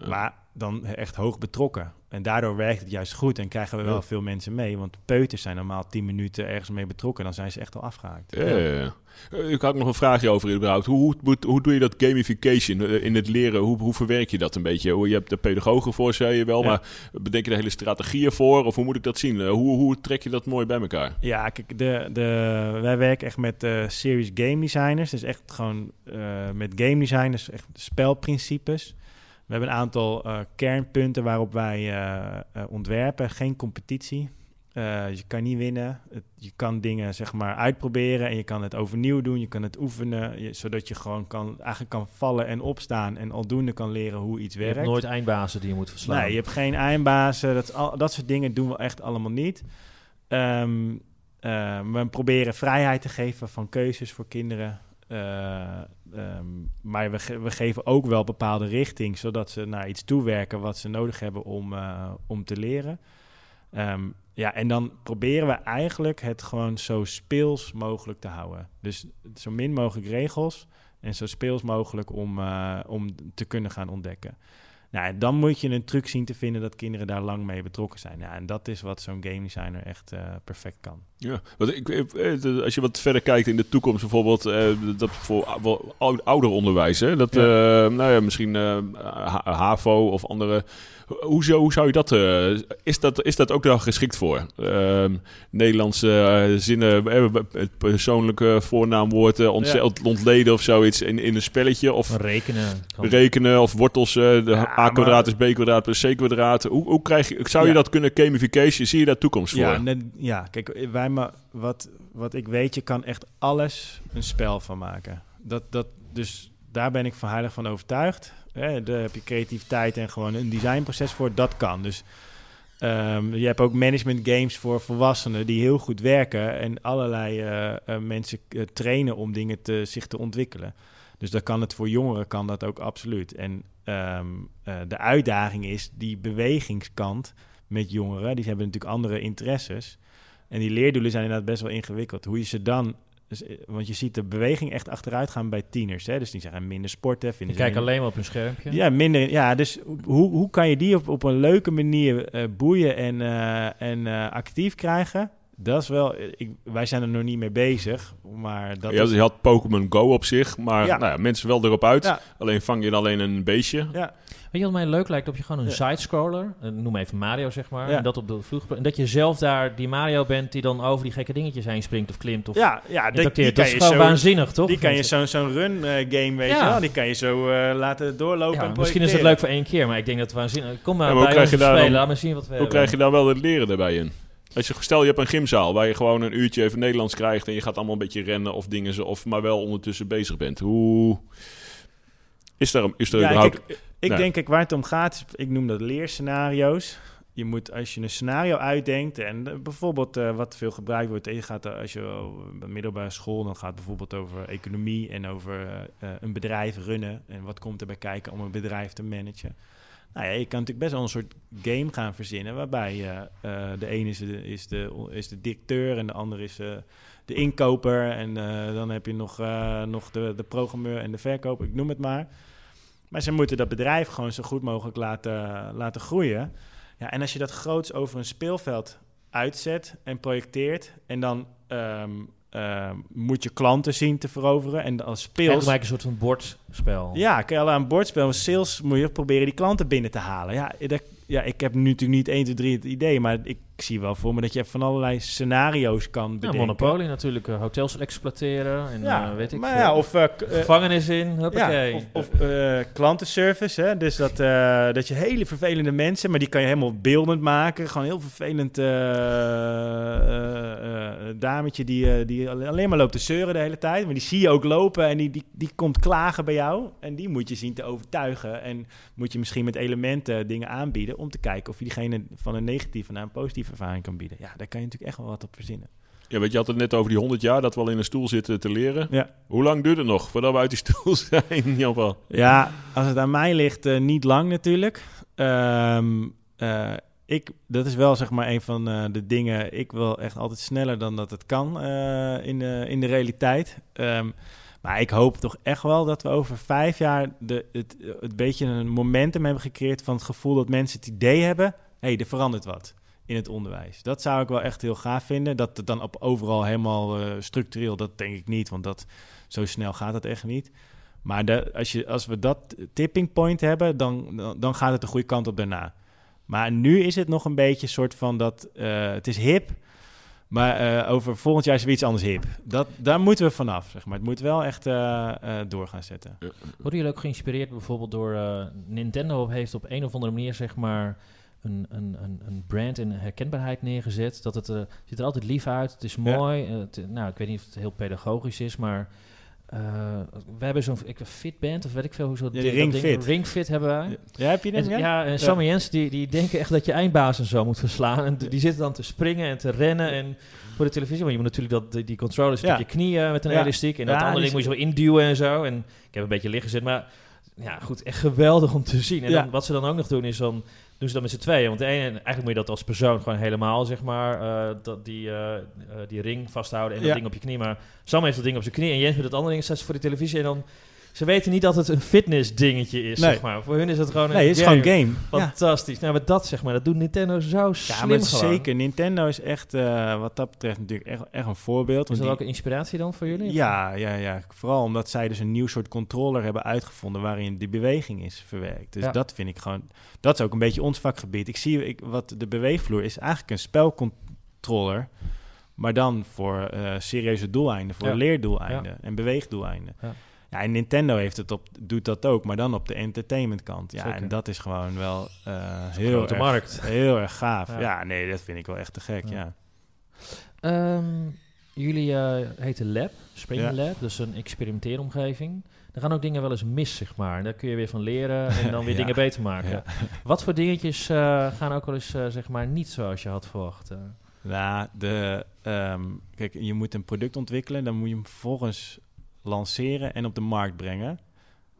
Maar dan echt hoog betrokken. En daardoor werkt het juist goed en krijgen we wel Ja. veel mensen mee. Want peuters zijn normaal tien minuten ergens mee betrokken. Dan zijn ze echt al afgehaakt. Ja, ja. Eh, Ik had nog een vraagje over überhaupt. Hoe, hoe, hoe, doe je dat gamification eh, in het leren? Hoe, hoe verwerk je dat een beetje? Hoe- Je hebt de pedagogen voor, zei je wel, maar bedenk je de hele strategieën voor? Of hoe moet ik dat zien? Eh, Hoe, hoe trek je dat mooi bij elkaar? Ja, kijk, de, de, wij werken echt met eh series game designers. Dus echt gewoon met game designers, echt spelprincipes. We hebben een aantal eh, kernpunten waarop wij eh, eh, ontwerpen. Geen competitie. Je kan niet winnen. Het- je kan dingen zeg maar uitproberen en je kan het overnieuw doen. Je kan het oefenen, je- zodat je gewoon kan, eigenlijk kan vallen en opstaan en aldoende kan leren hoe iets Je werkt. hebt nooit eindbazen die je moet verslaan. Nee, je hebt geen eindbazen. Dat, al, dat soort dingen doen we echt allemaal niet. Ehm, eh, we proberen vrijheid te geven van keuzes voor kinderen. Eh, ehm, maar we, we geven ook wel bepaalde richting, zodat ze naar iets toewerken wat ze nodig hebben om, eh, om te leren. Ehm, ja, en dan proberen we eigenlijk het gewoon zo speels mogelijk te houden. Dus zo min mogelijk regels en zo speels mogelijk om, eh, om te kunnen gaan ontdekken. Nou, dan moet je een truc zien te vinden dat kinderen daar lang mee betrokken zijn. En dat is wat zo'n game designer echt perfect kan. Ja, want ik, eh, als je wat verder kijkt in de toekomst, bijvoorbeeld eh, dat voor ou- ouder onderwijs, hè? dat, Ja. eh, nou ja, misschien eh, H- HAVO of andere. Hoe zou, hoe zou je dat, is dat, is dat ook daar geschikt voor? Ehm, Nederlandse zinnen, het persoonlijke voornaamwoord ontze- Ja. ontleden of zoiets in, in een spelletje of Rekenen. rekenen of wortels, de Ja, a kwadraat maar- is b kwadraat plus c kwadraat. Hoe, hoe krijg je, zou je dat kunnen gamification? Zie je daar toekomst voor? Ja, net, ja, kijk, wij maar wat, wat ik weet, je kan echt alles een spel van maken. Dat, dat, dus daar ben ik van heilig van overtuigd. Hè, daar heb je creativiteit en gewoon een designproces voor. Dat kan. Dus ehm, je hebt ook management games voor volwassenen die heel goed werken en allerlei eh, eh, mensen eh, trainen om dingen te, zich te ontwikkelen. Dus dat kan het voor jongeren kan dat ook absoluut. En ehm, eh, de uitdaging is die bewegingskant met jongeren. Die hebben natuurlijk andere interesses. En die leerdoelen zijn inderdaad best wel ingewikkeld. Hoe je ze dan... Dus, eh, want je ziet de beweging echt achteruit gaan bij tieners. Hè? Dus die zeggen minder sporten. Je Vinden ze kijkt minder- alleen maar op een schermpje. Ja, minder. Ja, dus hoe, hoe kan je die op, op een leuke manier eh, boeien en, eh, en eh, actief krijgen? Dat is wel... Ik, wij zijn er nog niet mee bezig, maar dat Ja, is... je had Pokémon Go op zich, maar Ja. Nou ja, mensen wel erop uit. Ja. Alleen vang je dan alleen een beestje. Ja, Weet je wat mij leuk lijkt? Dat je gewoon een Ja. side-scroller, eh, noem even Mario zeg maar, Ja. en dat op de vloer En dat je zelf daar die Mario bent die dan over die gekke dingetjes heen springt of klimt of ja, ja die, interacteert. die Dat kan is je gewoon zo... waanzinnig, toch? Die kan je zo'n zo'n run eh, game, weet Ja. je wel. Die kan je zo eh, laten doorlopen Ja, en misschien is het leuk voor één keer, maar ik denk dat het waanzinnig Kom maar Ja, maar hoe bij krijg ons je daar spelen, laat maar zien wat we Hoe hebben. krijg je dan wel het leren erbij in? Als je, stel je hebt een gymzaal waar je gewoon een uurtje even Nederlands krijgt en je gaat allemaal een beetje rennen of dingen, zo, of maar wel ondertussen bezig bent. Hoe is er, is er Ja, überhaupt... kijk, ik Nou. denk, kijk, waar het om gaat, ik noem dat leerscenario's. Je moet, als je een scenario uitdenkt, en eh, bijvoorbeeld eh, wat veel gebruikt wordt, eh, je gaat, als je een middelbare school, dan gaat het bijvoorbeeld over economie en over een bedrijf runnen. En wat komt erbij kijken om een bedrijf te managen. Nou ja, je kan natuurlijk best wel een soort game gaan verzinnen, waarbij de ene is de, is, de, is de directeur en de ander is de inkoper. En dan heb je nog, nog de, de programmeur en de verkoper, ik noem het maar. Maar ze moeten dat bedrijf gewoon zo goed mogelijk laten, laten groeien. Ja, en als je dat groots over een speelveld uitzet en projecteert... en dan ehm, ehm, moet je klanten zien te veroveren... en als speels... Eigenlijk een soort van bordspel. Ja, kun je al aan een bordspel, sales moet je proberen die klanten binnen te halen. Ja, dat, ja, ik heb nu natuurlijk niet 1, 2, 3 het idee, maar ik zie wel voor me dat je van allerlei scenario's kan Ja, bedenken. Monopoly natuurlijk, eh, hotels exploiteren en Ja, eh, weet ik maar ja, of, eh, gevangenis in, huppakee. ja, of, of klantenservice, hè? dus dat, dat je hele vervelende mensen, maar die kan je helemaal beeldend maken. Gewoon heel vervelend dametje die, die alleen maar loopt te zeuren de hele tijd. Maar die zie je ook lopen en die, die, die komt klagen bij jou. En die moet je zien te overtuigen. En moet je misschien met elementen dingen aanbieden om te kijken of je diegene van een negatieve naar een positieve ervaring kan bieden. Ja, daar kan je natuurlijk echt wel wat op verzinnen. Ja, weet je had het net over die 100 jaar dat we al in een stoel zitten te leren. Ja. Hoe lang duurt het nog voordat we uit die stoel (laughs) zijn, Jan-Paul? Ja, als het aan mij ligt, eh, niet lang natuurlijk. Ehm, eh, ik, dat is wel zeg maar een van eh, de dingen. Ik wil echt altijd sneller dan dat het kan in, de, in de realiteit. Ehm, maar ik hoop toch echt wel dat we over vijf jaar de, het, het beetje een momentum hebben gecreëerd van het gevoel dat mensen het idee hebben: hé, hey, er verandert wat in het onderwijs. Dat zou ik wel echt heel gaaf vinden. Dat het dan op overal helemaal eh, structureel, dat denk ik niet, want dat, zo snel gaat het echt niet. Maar de, als, je, als we dat tipping point hebben, dan, dan, dan gaat het de goede kant op daarna. Maar nu is het nog een beetje een soort van dat eh, het is hip, maar eh, over volgend jaar is er weer iets anders hip. Dat, daar moeten we vanaf, zeg maar. Het moet wel echt eh, eh, door gaan zetten. Worden jullie ook geïnspireerd bijvoorbeeld door eh, Nintendo heeft op een of andere manier zeg maar een, een, een, een brand en herkenbaarheid neergezet. Dat het er ziet er altijd lief uit, het is mooi. eh, het- nou, ik weet niet of het heel pedagogisch is, maar eh, we hebben zo'n Fitband of weet ik veel hoe zo Ja, die dat Ring ding- Fit. Ring Fit hebben wij. Ja, heb je En, dit? ja, en Sam en Jens die, die denken echt dat je eindbaas en zo moet verslaan. En die zitten dan te springen en te rennen en voor de televisie. Want je moet natuurlijk dat, die, die controllers Ja. op je knieën met een elastiek. En dat andere ding moet je zo induwen en zo. En ik heb een beetje liggen zitten, maar ja, goed, echt geweldig om te zien. En Ja. dan, wat ze dan ook nog doen is dan doen ze dat met z'n tweeën. Want de ene, eigenlijk moet je dat als persoon gewoon helemaal, zeg maar, eh, dat die, eh, eh, die ring vasthouden en dat Ja. ding op je knie. Maar Sam heeft dat ding op zijn knie en Jens met dat andere ding staat voor de televisie. En dan, ze weten niet dat het een fitness dingetje is, Nee. zeg maar. Voor hun is het gewoon een Nee, het is game. gewoon game. Ja. Fantastisch. Nou, maar dat zeg maar, dat doet Nintendo zo Ja, slim maar gewoon. zeker. Nintendo is echt, eh, wat dat betreft, natuurlijk echt, echt een voorbeeld. Is dat die- ook een inspiratie dan voor jullie? Ja, ja, ja, vooral omdat zij dus een nieuw soort controller hebben uitgevonden waarin die beweging is verwerkt. Dus Ja. dat vind ik gewoon, dat is ook een beetje ons vakgebied. Ik zie ik, wat de beweegvloer is eigenlijk een spelcontroller, maar dan voor eh, serieuze doeleinden, voor Ja. leerdoeleinden en beweegdoeleinden. Ja. Ja. en Nintendo heeft het op, doet dat ook, maar dan op de entertainment kant. Ja, Zeker. en dat is gewoon wel eh, Een heel, grote erg, markt. heel erg gaaf. Ja. Ja. nee, dat vind ik wel echt te gek, Ja. ja. Ehm, jullie eh heten Lab, Spring Ja. Lab, dus een experimenteeromgeving. Er gaan ook dingen wel eens mis, zeg maar. En daar kun je weer van leren en dan weer (laughs) Ja. dingen beter maken. Ja. Wat voor dingetjes eh, gaan ook wel eens, zeg maar, niet zoals je had verwacht? eh? Nou, de, ehm, kijk, je moet een product ontwikkelen, dan moet je hem vervolgens lanceren en op de markt brengen.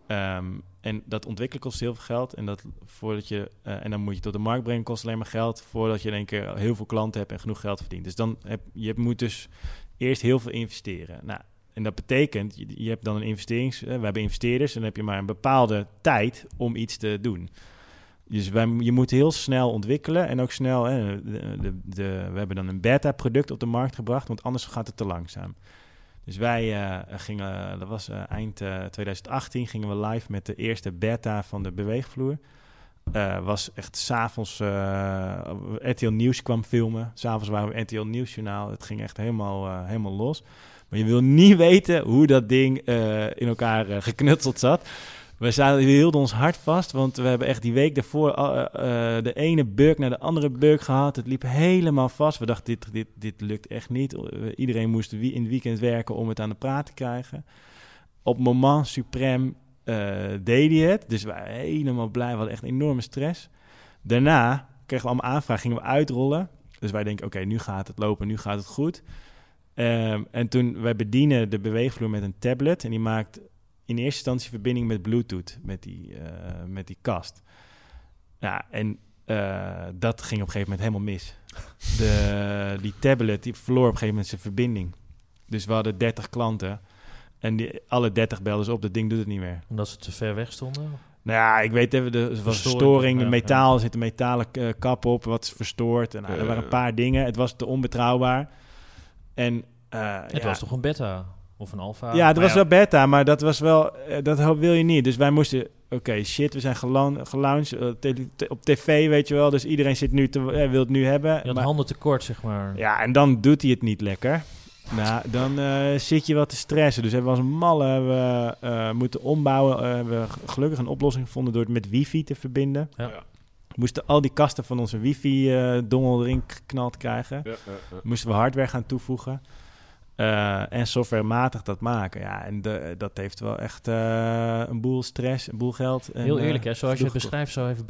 Ehm, en dat ontwikkelen kost heel veel geld. En, dat voordat je, eh, en dan moet je op de markt brengen, kost alleen maar geld. Voordat je in één keer heel veel klanten hebt en genoeg geld verdient. Dus dan heb je moet dus eerst heel veel investeren. Nou, en dat betekent, je, hebt dan een investerings... eh, we hebben investeerders en dan heb je maar een bepaalde tijd om iets te doen. Dus wij, je moet heel snel ontwikkelen en ook snel... Hè, de, de- we hebben dan een beta-product op de markt gebracht, want anders gaat het te langzaam. Dus wij eh, gingen, dat was eh, eind eh, 2018, gingen we live met de eerste beta van de beweegvloer. Eh was echt s'avonds, eh RTL Nieuws kwam filmen. S'avonds waren we RTL Nieuwsjournaal. Het ging echt helemaal, eh, helemaal los. Maar je wil niet weten hoe dat ding eh, in elkaar eh, geknutseld zat. We, zaten, we hielden ons hart vast, want we hebben echt die week daarvoor eh, eh, de ene bug naar de andere bug gehad. Het liep helemaal vast. We dachten, dit, dit, dit lukt echt niet. Iedereen moest in het weekend werken om het aan de praat te krijgen. Op moment suprem eh, deed hij het. Dus we waren helemaal blij. We hadden echt enorme stress. Daarna kregen we allemaal aanvragen, gingen we uitrollen. Dus wij denken, oké, nu gaat het lopen, nu gaat het goed. Ehm, en toen, wij bedienen de beweegvloer met een tablet. En die maakt in eerste instantie verbinding met Bluetooth, met die, eh, met die kast. Ja, en eh, dat ging op een gegeven moment helemaal mis. (laughs) De, die tablet die verloor op een gegeven moment zijn verbinding. Dus we hadden 30 klanten. En die, alle 30 belden ze op, dat ding doet het niet meer. Omdat ze te ver weg stonden? Nou ja, ik weet even, er was een Verstoring, storing, ja, de metaal, er zit een metalen eh, kap op, wat is verstoord. En, nou, er waren een paar dingen, het was te onbetrouwbaar. En Het ja, was toch een beta of een alpha? ja, dat was wel beta, maar dat was wel, eh, dat wil je niet. Dus wij moesten, oké, shit, we zijn gelaunched eh, op tv, weet je wel. Dus iedereen zit nu te, eh, wil het nu hebben. Je had maar- handen tekort, zeg maar. ja, en dan doet hij het niet lekker. Nou, dan eh, zit je wat te stressen. Dus hebben we als een malle hebben we, eh, moeten ombouwen. Eh, hebben we gelukkig een oplossing gevonden door het met wifi te verbinden. Ja. We moesten al die kasten van onze wifi-dongel erin geknald krijgen. Ja, ja, ja. Moesten we hardware gaan toevoegen. Eh, en softwarematig dat maken. Ja, en de, dat heeft wel echt eh, een boel stress, een boel geld. En, Heel eh, eerlijk, hè? zoals je het beschrijft, zo heeft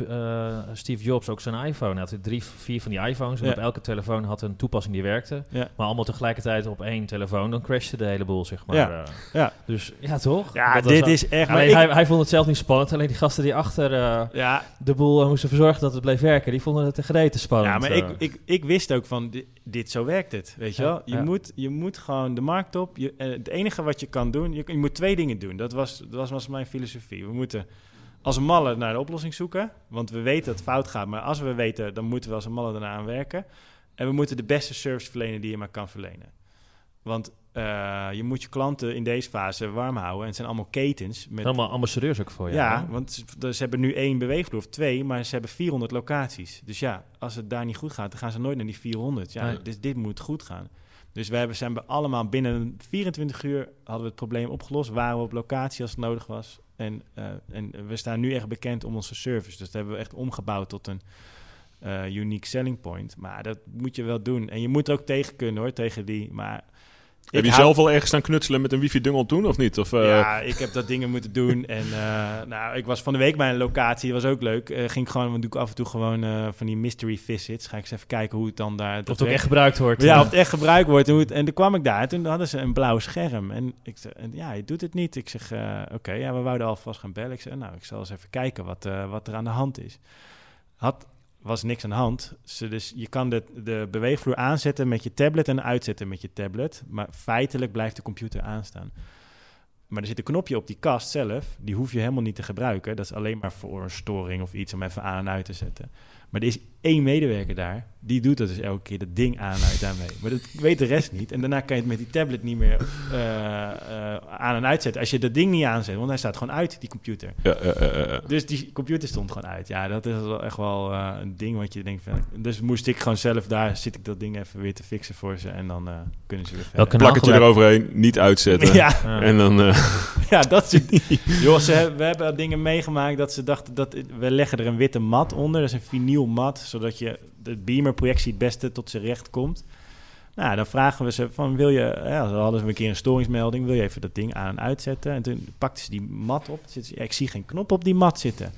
Steve Jobs ook zijn iPhone. Hij had drie, vier van die iPhones en Ja. op elke telefoon had een toepassing die werkte. Ja. Maar allemaal tegelijkertijd op één telefoon, dan crashte de hele boel, zeg maar. Ja. Ja. Dus ja, toch? Ja, Dat dit is echt... Alleen ik- hij, hij vond het zelf niet spannend. Alleen die gasten die achter ja, de boel moesten verzorgen dat het bleef werken, die vonden het te gereden spannend. Ja, maar ik, ik, ik wist ook van, dit, dit zo werkt het, weet je wel. Je, moet, je moet gewoon de markt op. Je, eh, het enige wat je kan doen, je, je moet twee dingen doen. Dat was, dat was, was mijn filosofie. We moeten als malle naar de oplossing zoeken. Want we weten dat het fout gaat. Maar als we weten, dan moeten we als een malle erna aan werken. En we moeten de beste service verlenen die je maar kan verlenen. Want eh, je moet je klanten in deze fase warm houden. En het zijn allemaal ketens. Met, Allemaal ambassadeurs ook voor je. ja, hè? want ze, ze hebben nu één beweegvloer of twee, maar ze hebben 400 locaties. Dus ja, als het daar niet goed gaat, dan gaan ze nooit naar die 400. Ja, dus dit moet goed gaan. Dus we hebben, zijn allemaal binnen 24 uur hadden we het probleem opgelost. Waren we op locatie als het nodig was. En, eh, en we staan nu echt bekend om onze service. Dus dat hebben we echt omgebouwd tot een eh, unique selling point. Maar dat moet je wel doen. En je moet er ook tegen kunnen hoor, tegen die. Maar Heb je hou- zelf al ergens staan knutselen met een wifi-dungel toen, of niet? Of, eh, ja, ik heb dat dingen moeten doen. En eh, nou, ik was van de week bij een locatie, dat was ook leuk. Eh, ging ik gewoon, dan doe ik af en toe gewoon eh, van die mystery visits. Ga ik eens even kijken hoe het dan daar... Of het ook echt gebruikt wordt. ja, of het echt gebruikt wordt. En, hoe het- en toen kwam ik daar en toen hadden ze een blauw scherm. En ik zei, en ja, je doet het niet. Ik zeg, eh, oké, ja, we wouden alvast gaan bellen. Ik zei, nou, ik zal eens even kijken wat, eh, wat er aan de hand is. Had, was niks aan de hand. Dus je kan de, de beweegvloer aanzetten met je tablet en uitzetten met je tablet. Maar feitelijk blijft de computer aanstaan. Maar er zit een knopje op die kast zelf. Die hoef je helemaal niet te gebruiken. Dat is alleen maar voor een storing of iets om even aan en uit te zetten. Maar er is één medewerker daar. Die doet dat dus elke keer dat ding aan en uit daarmee. Maar dat weet de rest niet. En daarna kan je het met die tablet niet meer eh, eh, aan en uitzetten. Als je dat ding niet aanzet. Want hij staat gewoon uit, die computer. ja. Dus die computer stond gewoon uit. Ja, dat is wel echt wel eh, een ding wat je denkt van... Dus moest ik gewoon zelf daar, zit ik dat ding even weer te fixen voor ze. En dan eh, kunnen ze weer verder. Welk Plakketje eroverheen, niet uitzetten. Ja. En dan... eh, (laughs) ja, dat soort (laughs) Joh, ze we hebben dingen meegemaakt dat ze dachten dat... We leggen er een witte mat onder, dat is een vinyl mat... zodat je de beamer-projectie het beste tot zijn recht komt. Nou, dan vragen we ze van, wil je... Ja, dan hadden ze een keer een storingsmelding. Wil je even dat ding aan en uitzetten? En toen pakten ze die mat op. Zitten ze, ja, ik zie geen knop op die mat zitten.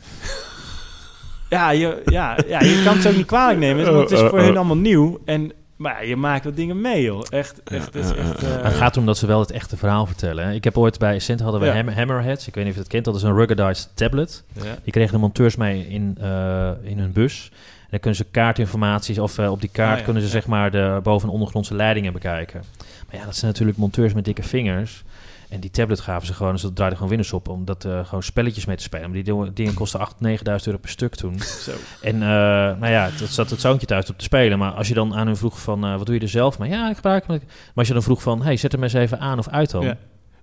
Ja, je, ja, ja, je kan het ze ook niet kwalijk nemen. Want het is voor hun allemaal nieuw. En, maar je maakt wat dingen mee, joh. Echt, echt, het is echt... eh, het gaat erom dat ze wel het echte verhaal vertellen. hè. Ik heb ooit bij Cent hadden we Ja. Hammerheads. Ik weet niet of je het kent. Dat is een ruggedized tablet. ja. Die kregen de monteurs mee in, eh, in hun bus. Dan kunnen ze kaartinformaties, of eh, op die kaart Ah, ja. kunnen ze Ja. zeg maar de boven- en ondergrondse leidingen bekijken. Maar ja, dat zijn natuurlijk monteurs met dikke vingers. En die tablet gaven ze gewoon, dus dat draaide gewoon winnaars op om dat eh, gewoon spelletjes mee te spelen. Maar die dingen- kosten 8.000, 9.000 euro per stuk toen. (laughs) Zo. En eh, nou ja, dat zat het zoontje thuis op te spelen. Maar als je dan aan hun vroeg van, eh, wat doe je er zelf mee? Ja, ik gebruik hem. Maar als je dan vroeg van, hey, zet hem eens even aan of uit dan. Ja.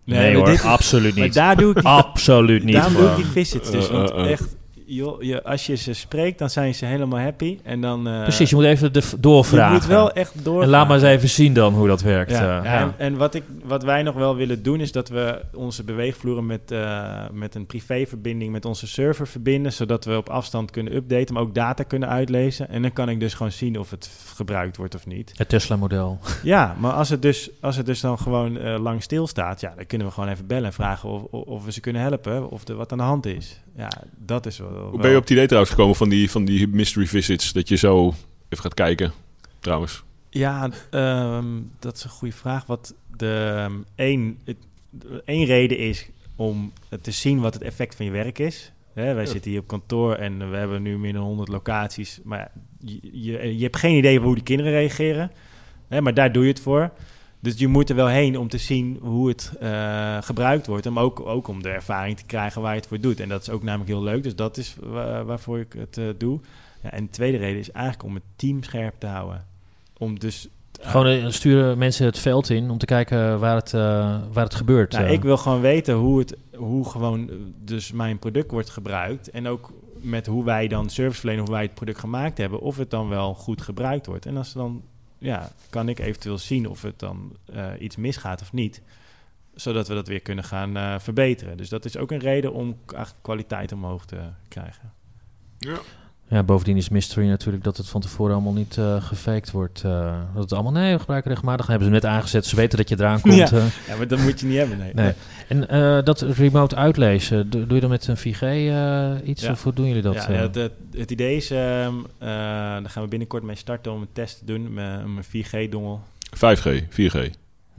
Nee, maar hoor, dit- absoluut Maar niet. daar doe ik die absoluut niet. Daarom doe ik die visits dus. Uh, Want uh, uh. echt, joh, je, als je ze spreekt, dan zijn ze helemaal happy. En dan... eh, Precies, je moet even de, je doorvragen. moet wel echt door. en laat maar eens even zien dan hoe dat werkt. Ja, eh. ja, En, en wat, ik, wat wij nog wel willen doen, is dat we onze beweegvloeren met, eh, met een privéverbinding met onze server verbinden. Zodat we op afstand kunnen updaten, maar ook data kunnen uitlezen. En dan kan ik dus gewoon zien of het gebruikt wordt of niet. Het Tesla-model. (laughs) Ja, maar als het dus, als het dus dan gewoon eh, lang stilstaat, ja, dan kunnen we gewoon even bellen en vragen of, of, of we ze kunnen helpen. Of er wat aan de hand is. Ja, dat is wel. Hoe ben je op het idee trouwens gekomen van die, van die mystery visits? Dat je zo even gaat kijken, trouwens. Ja, ehm, dat is een goede vraag. Wat de ehm, één, het, één reden is om te zien wat het effect van je werk is. Hè, wij Ja. zitten hier op kantoor en we hebben nu meer dan 100 locaties. Maar je, je hebt geen idee hoe die kinderen reageren. Hè, maar daar doe je het voor. Dus je moet er wel heen om te zien hoe het eh, gebruikt wordt. En ook, ook om de ervaring te krijgen waar je het voor doet. En dat is ook namelijk heel leuk. Dus dat is wa- waarvoor ik het eh, doe. Ja, en de tweede reden is eigenlijk om het team scherp te houden. Om dus... eh, Gewoon sturen mensen het veld in om te kijken waar het, waar het gebeurt. Nou, ik wil gewoon weten hoe, het, hoe gewoon dus mijn product wordt gebruikt. En ook met hoe wij dan service verlenen, hoe wij het product gemaakt hebben, of het dan wel goed gebruikt wordt. En als dan, ja, kan ik eventueel zien of het dan eh, iets misgaat of niet. Zodat we dat weer kunnen gaan eh, verbeteren. Dus dat is ook een reden om kwaliteit omhoog te krijgen. Ja. Ja, bovendien is mystery natuurlijk dat het van tevoren allemaal niet eh gefaked wordt. eh, dat het allemaal, nee, we gebruiken regelmatig. Dan hebben ze net aangezet, ze weten dat je eraan (laughs) komt. Ja. eh. Ja, maar dat moet je niet hebben, nee. Nee. En eh, dat remote uitlezen, doe, doe je dan met een 4G eh, iets? Ja. Of hoe doen jullie dat? ja, het, het, het idee is, ehm eh, daar gaan we binnenkort mee starten om een test te doen met een 4G-dongel. 5G, 4G.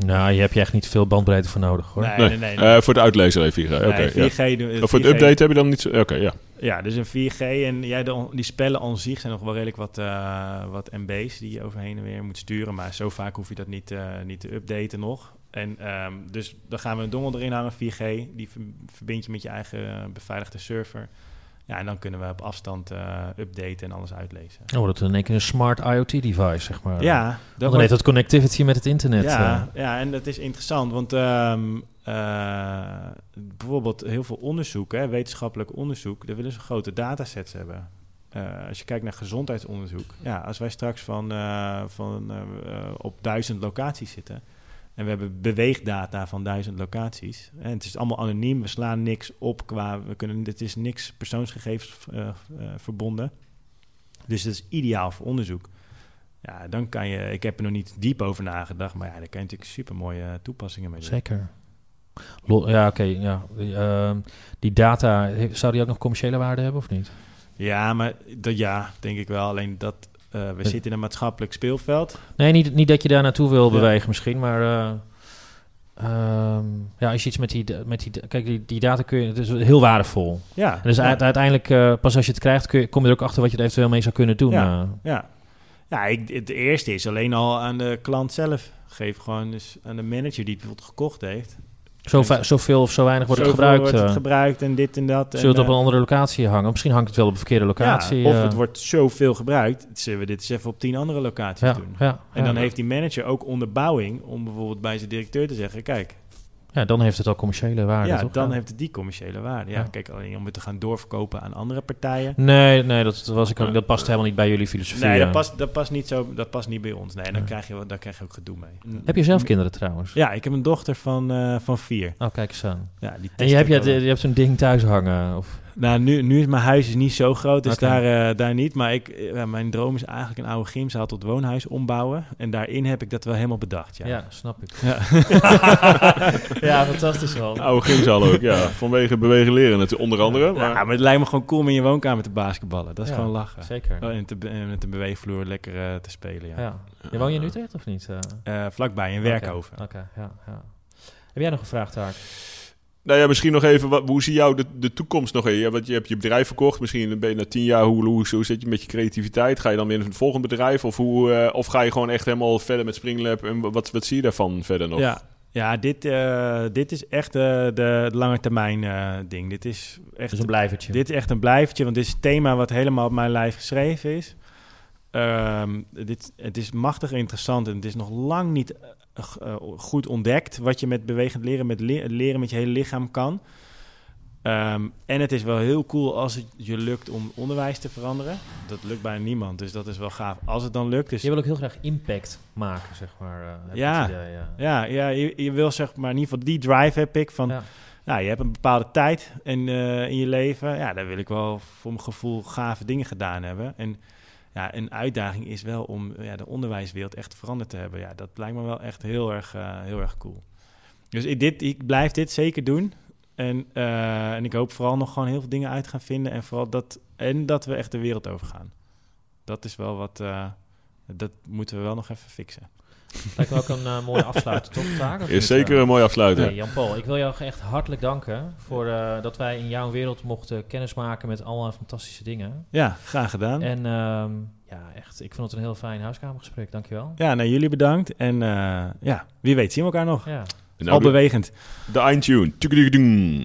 Nou, je hebt je echt niet veel bandbreedte voor nodig hoor. Nee, Nee, nee, nee. nee. Eh, voor de uitlezer even 4G. Oké, Nee, ja. 4G doen- Of voor het 4G update heb je dan niet zo... Oké, ja. Ja, dus een 4G en ja, de, die spellen aan zich zijn nog wel redelijk wat, eh, wat MB's die je overheen en weer moet sturen. Maar zo vaak hoef je dat niet, eh, niet te updaten nog. En ehm, dus dan gaan we een dongel erin hangen, 4G. Die ver- verbind je met je eigen beveiligde server. Ja, en dan kunnen we op afstand eh, updaten en alles uitlezen. Oh, dat is in één keer een smart IoT-device, zeg maar. ja, Dan dat wordt, dat connectivity met het internet. ja, eh. ja, en dat is interessant, want ehm, eh, bijvoorbeeld heel veel onderzoek, hè, wetenschappelijk onderzoek, daar willen ze grote datasets hebben. Als je kijkt naar gezondheidsonderzoek, ja, als wij straks van, van op duizend locaties zitten en we hebben beweegdata van duizend locaties en het is allemaal anoniem, we slaan niks op qua, we kunnen, het is niks persoonsgegevens eh, eh, verbonden, dus het is ideaal voor onderzoek. Ja, dan kan je, ik heb er nog niet diep over nagedacht, maar ja, daar kan je natuurlijk super mooie toepassingen mee doen. Zeker. Lo- ja, oké. ja. Die, ehm, die data, zou die ook nog commerciële waarde hebben of niet? Ja, maar dat, ja, denk ik wel. Alleen dat eh, we Eh. zitten in een maatschappelijk speelveld. Nee, niet, niet dat je daar naartoe wil bewegen misschien, maar... eh, ehm, ja, als je iets met die... Met die kijk, die, die data kun je... Het is heel waardevol. Ja, En dus ja, uiteindelijk, eh, pas als je het krijgt, kun je, kom je er ook achter wat je er eventueel mee zou kunnen doen. Ja. ja. ja ik, het eerste is alleen al aan de klant zelf. Geef gewoon dus aan de manager die het bijvoorbeeld gekocht heeft. Zo zoveel of zo weinig wordt het gebruikt. wordt het eh. gebruikt en dit en dat. Zullen we het op een eh, andere locatie hangen? Misschien hangt het wel op een verkeerde locatie. Ja, of eh. het wordt zoveel gebruikt. Zullen we dit eens even op tien andere locaties ja, doen? ja, En dan heeft die manager ook onderbouwing om bijvoorbeeld bij zijn directeur te zeggen... kijk, ja, dan heeft het al commerciële waarde, ja, toch? dan heeft het die commerciële waarde. Ja, Ja. kijk, alleen om het te gaan doorverkopen aan andere partijen... Nee, nee dat, was ik ook, dat past helemaal niet bij jullie filosofie. Nee, dat past, dat past niet zo. Dat past niet bij ons. Nee, dan krijg je dan krijg je ook gedoe mee. Heb je zelf kinderen trouwens? Ja, ik heb een dochter van, eh, van vier. Oh, kijk eens aan. Ja, die En je hebt, je hebt zo'n ding thuis hangen? Of? Nou, nu, nu is mijn huis is niet zo groot, dus daar, eh, daar niet. Maar ik, eh, ja, mijn droom is eigenlijk een oude gymzaal tot woonhuis ombouwen. En daarin heb ik dat wel helemaal bedacht. Ja, Ja, snap ik. Ja. (laughs) ja, fantastisch wel. Oude gymzaal ook, ja. Vanwege bewegen leren het onder andere. Maar, Ja, maar het lijkt me gewoon cool om in je woonkamer te basketballen. Dat is Ja, gewoon lachen. Zeker. Oh, en te, be- en met een beweegvloer lekker eh, te spelen, ja. Ja. Je woon je in Utrecht of niet? eh? Eh, vlakbij, in Oké, Werkhoven. Oké, ja, ja. Heb jij nog een vraag, Taak? Nou ja, misschien nog even, wat, hoe zie jou de, de toekomst nog? Ja, want je hebt je bedrijf verkocht, misschien ben je na tien jaar, hoe, hoe, hoe zit je met je creativiteit? Ga je dan weer in een volgend bedrijf? Of, hoe, eh, of ga je gewoon echt helemaal verder met Springlab? En wat, wat zie je daarvan verder nog? Ja, ja dit, eh, dit is echt eh, de lange termijn eh, ding. Dit is echt Dus een blijvertje. Dit is echt een blijvertje, want dit is het thema wat helemaal op mijn lijf geschreven is. Ehm, dit, het is machtig interessant en het is nog lang niet eh, eh, goed ontdekt wat je met bewegend leren, met le- leren met je hele lichaam kan. Ehm, en het is wel heel cool als het je lukt om onderwijs te veranderen. Dat lukt bijna niemand, dus dat is wel gaaf als het dan lukt. Dus Je wil ook heel graag impact maken, zeg maar. ik Ja. idee, ja. ja, ja je, je wil zeg maar in ieder geval die drive heb ik van Ja. Nou, je hebt een bepaalde tijd in, in je leven. Ja, daar wil ik wel voor mijn gevoel gave dingen gedaan hebben. En ja, een uitdaging is wel om ja, de onderwijswereld echt veranderd te hebben. Ja, dat lijkt me wel echt heel erg, eh, heel erg cool. Dus ik, dit, ik blijf dit zeker doen. En, eh, en ik hoop vooral nog gewoon heel veel dingen uit gaan vinden. En vooral dat, en dat we echt de wereld over gaan. Dat is wel wat, eh, dat moeten we wel nog even fixen. Lijkt me ook een eh, mooie afsluiter, toch? Taak, Is zeker eh? een mooi afsluiten. Nee, Jan-Paul, ik wil jou echt hartelijk danken voor eh, dat wij in jouw wereld mochten kennismaken met allemaal fantastische dingen. Ja, graag gedaan. En ehm, ja, echt, ik vond het een heel fijn huiskamergesprek. Dankjewel. Ja, nou, jullie bedankt. En eh, ja, wie weet zien we elkaar nog. Ja. Al de, bewegend. de eindtune. Tukkedoekedoen.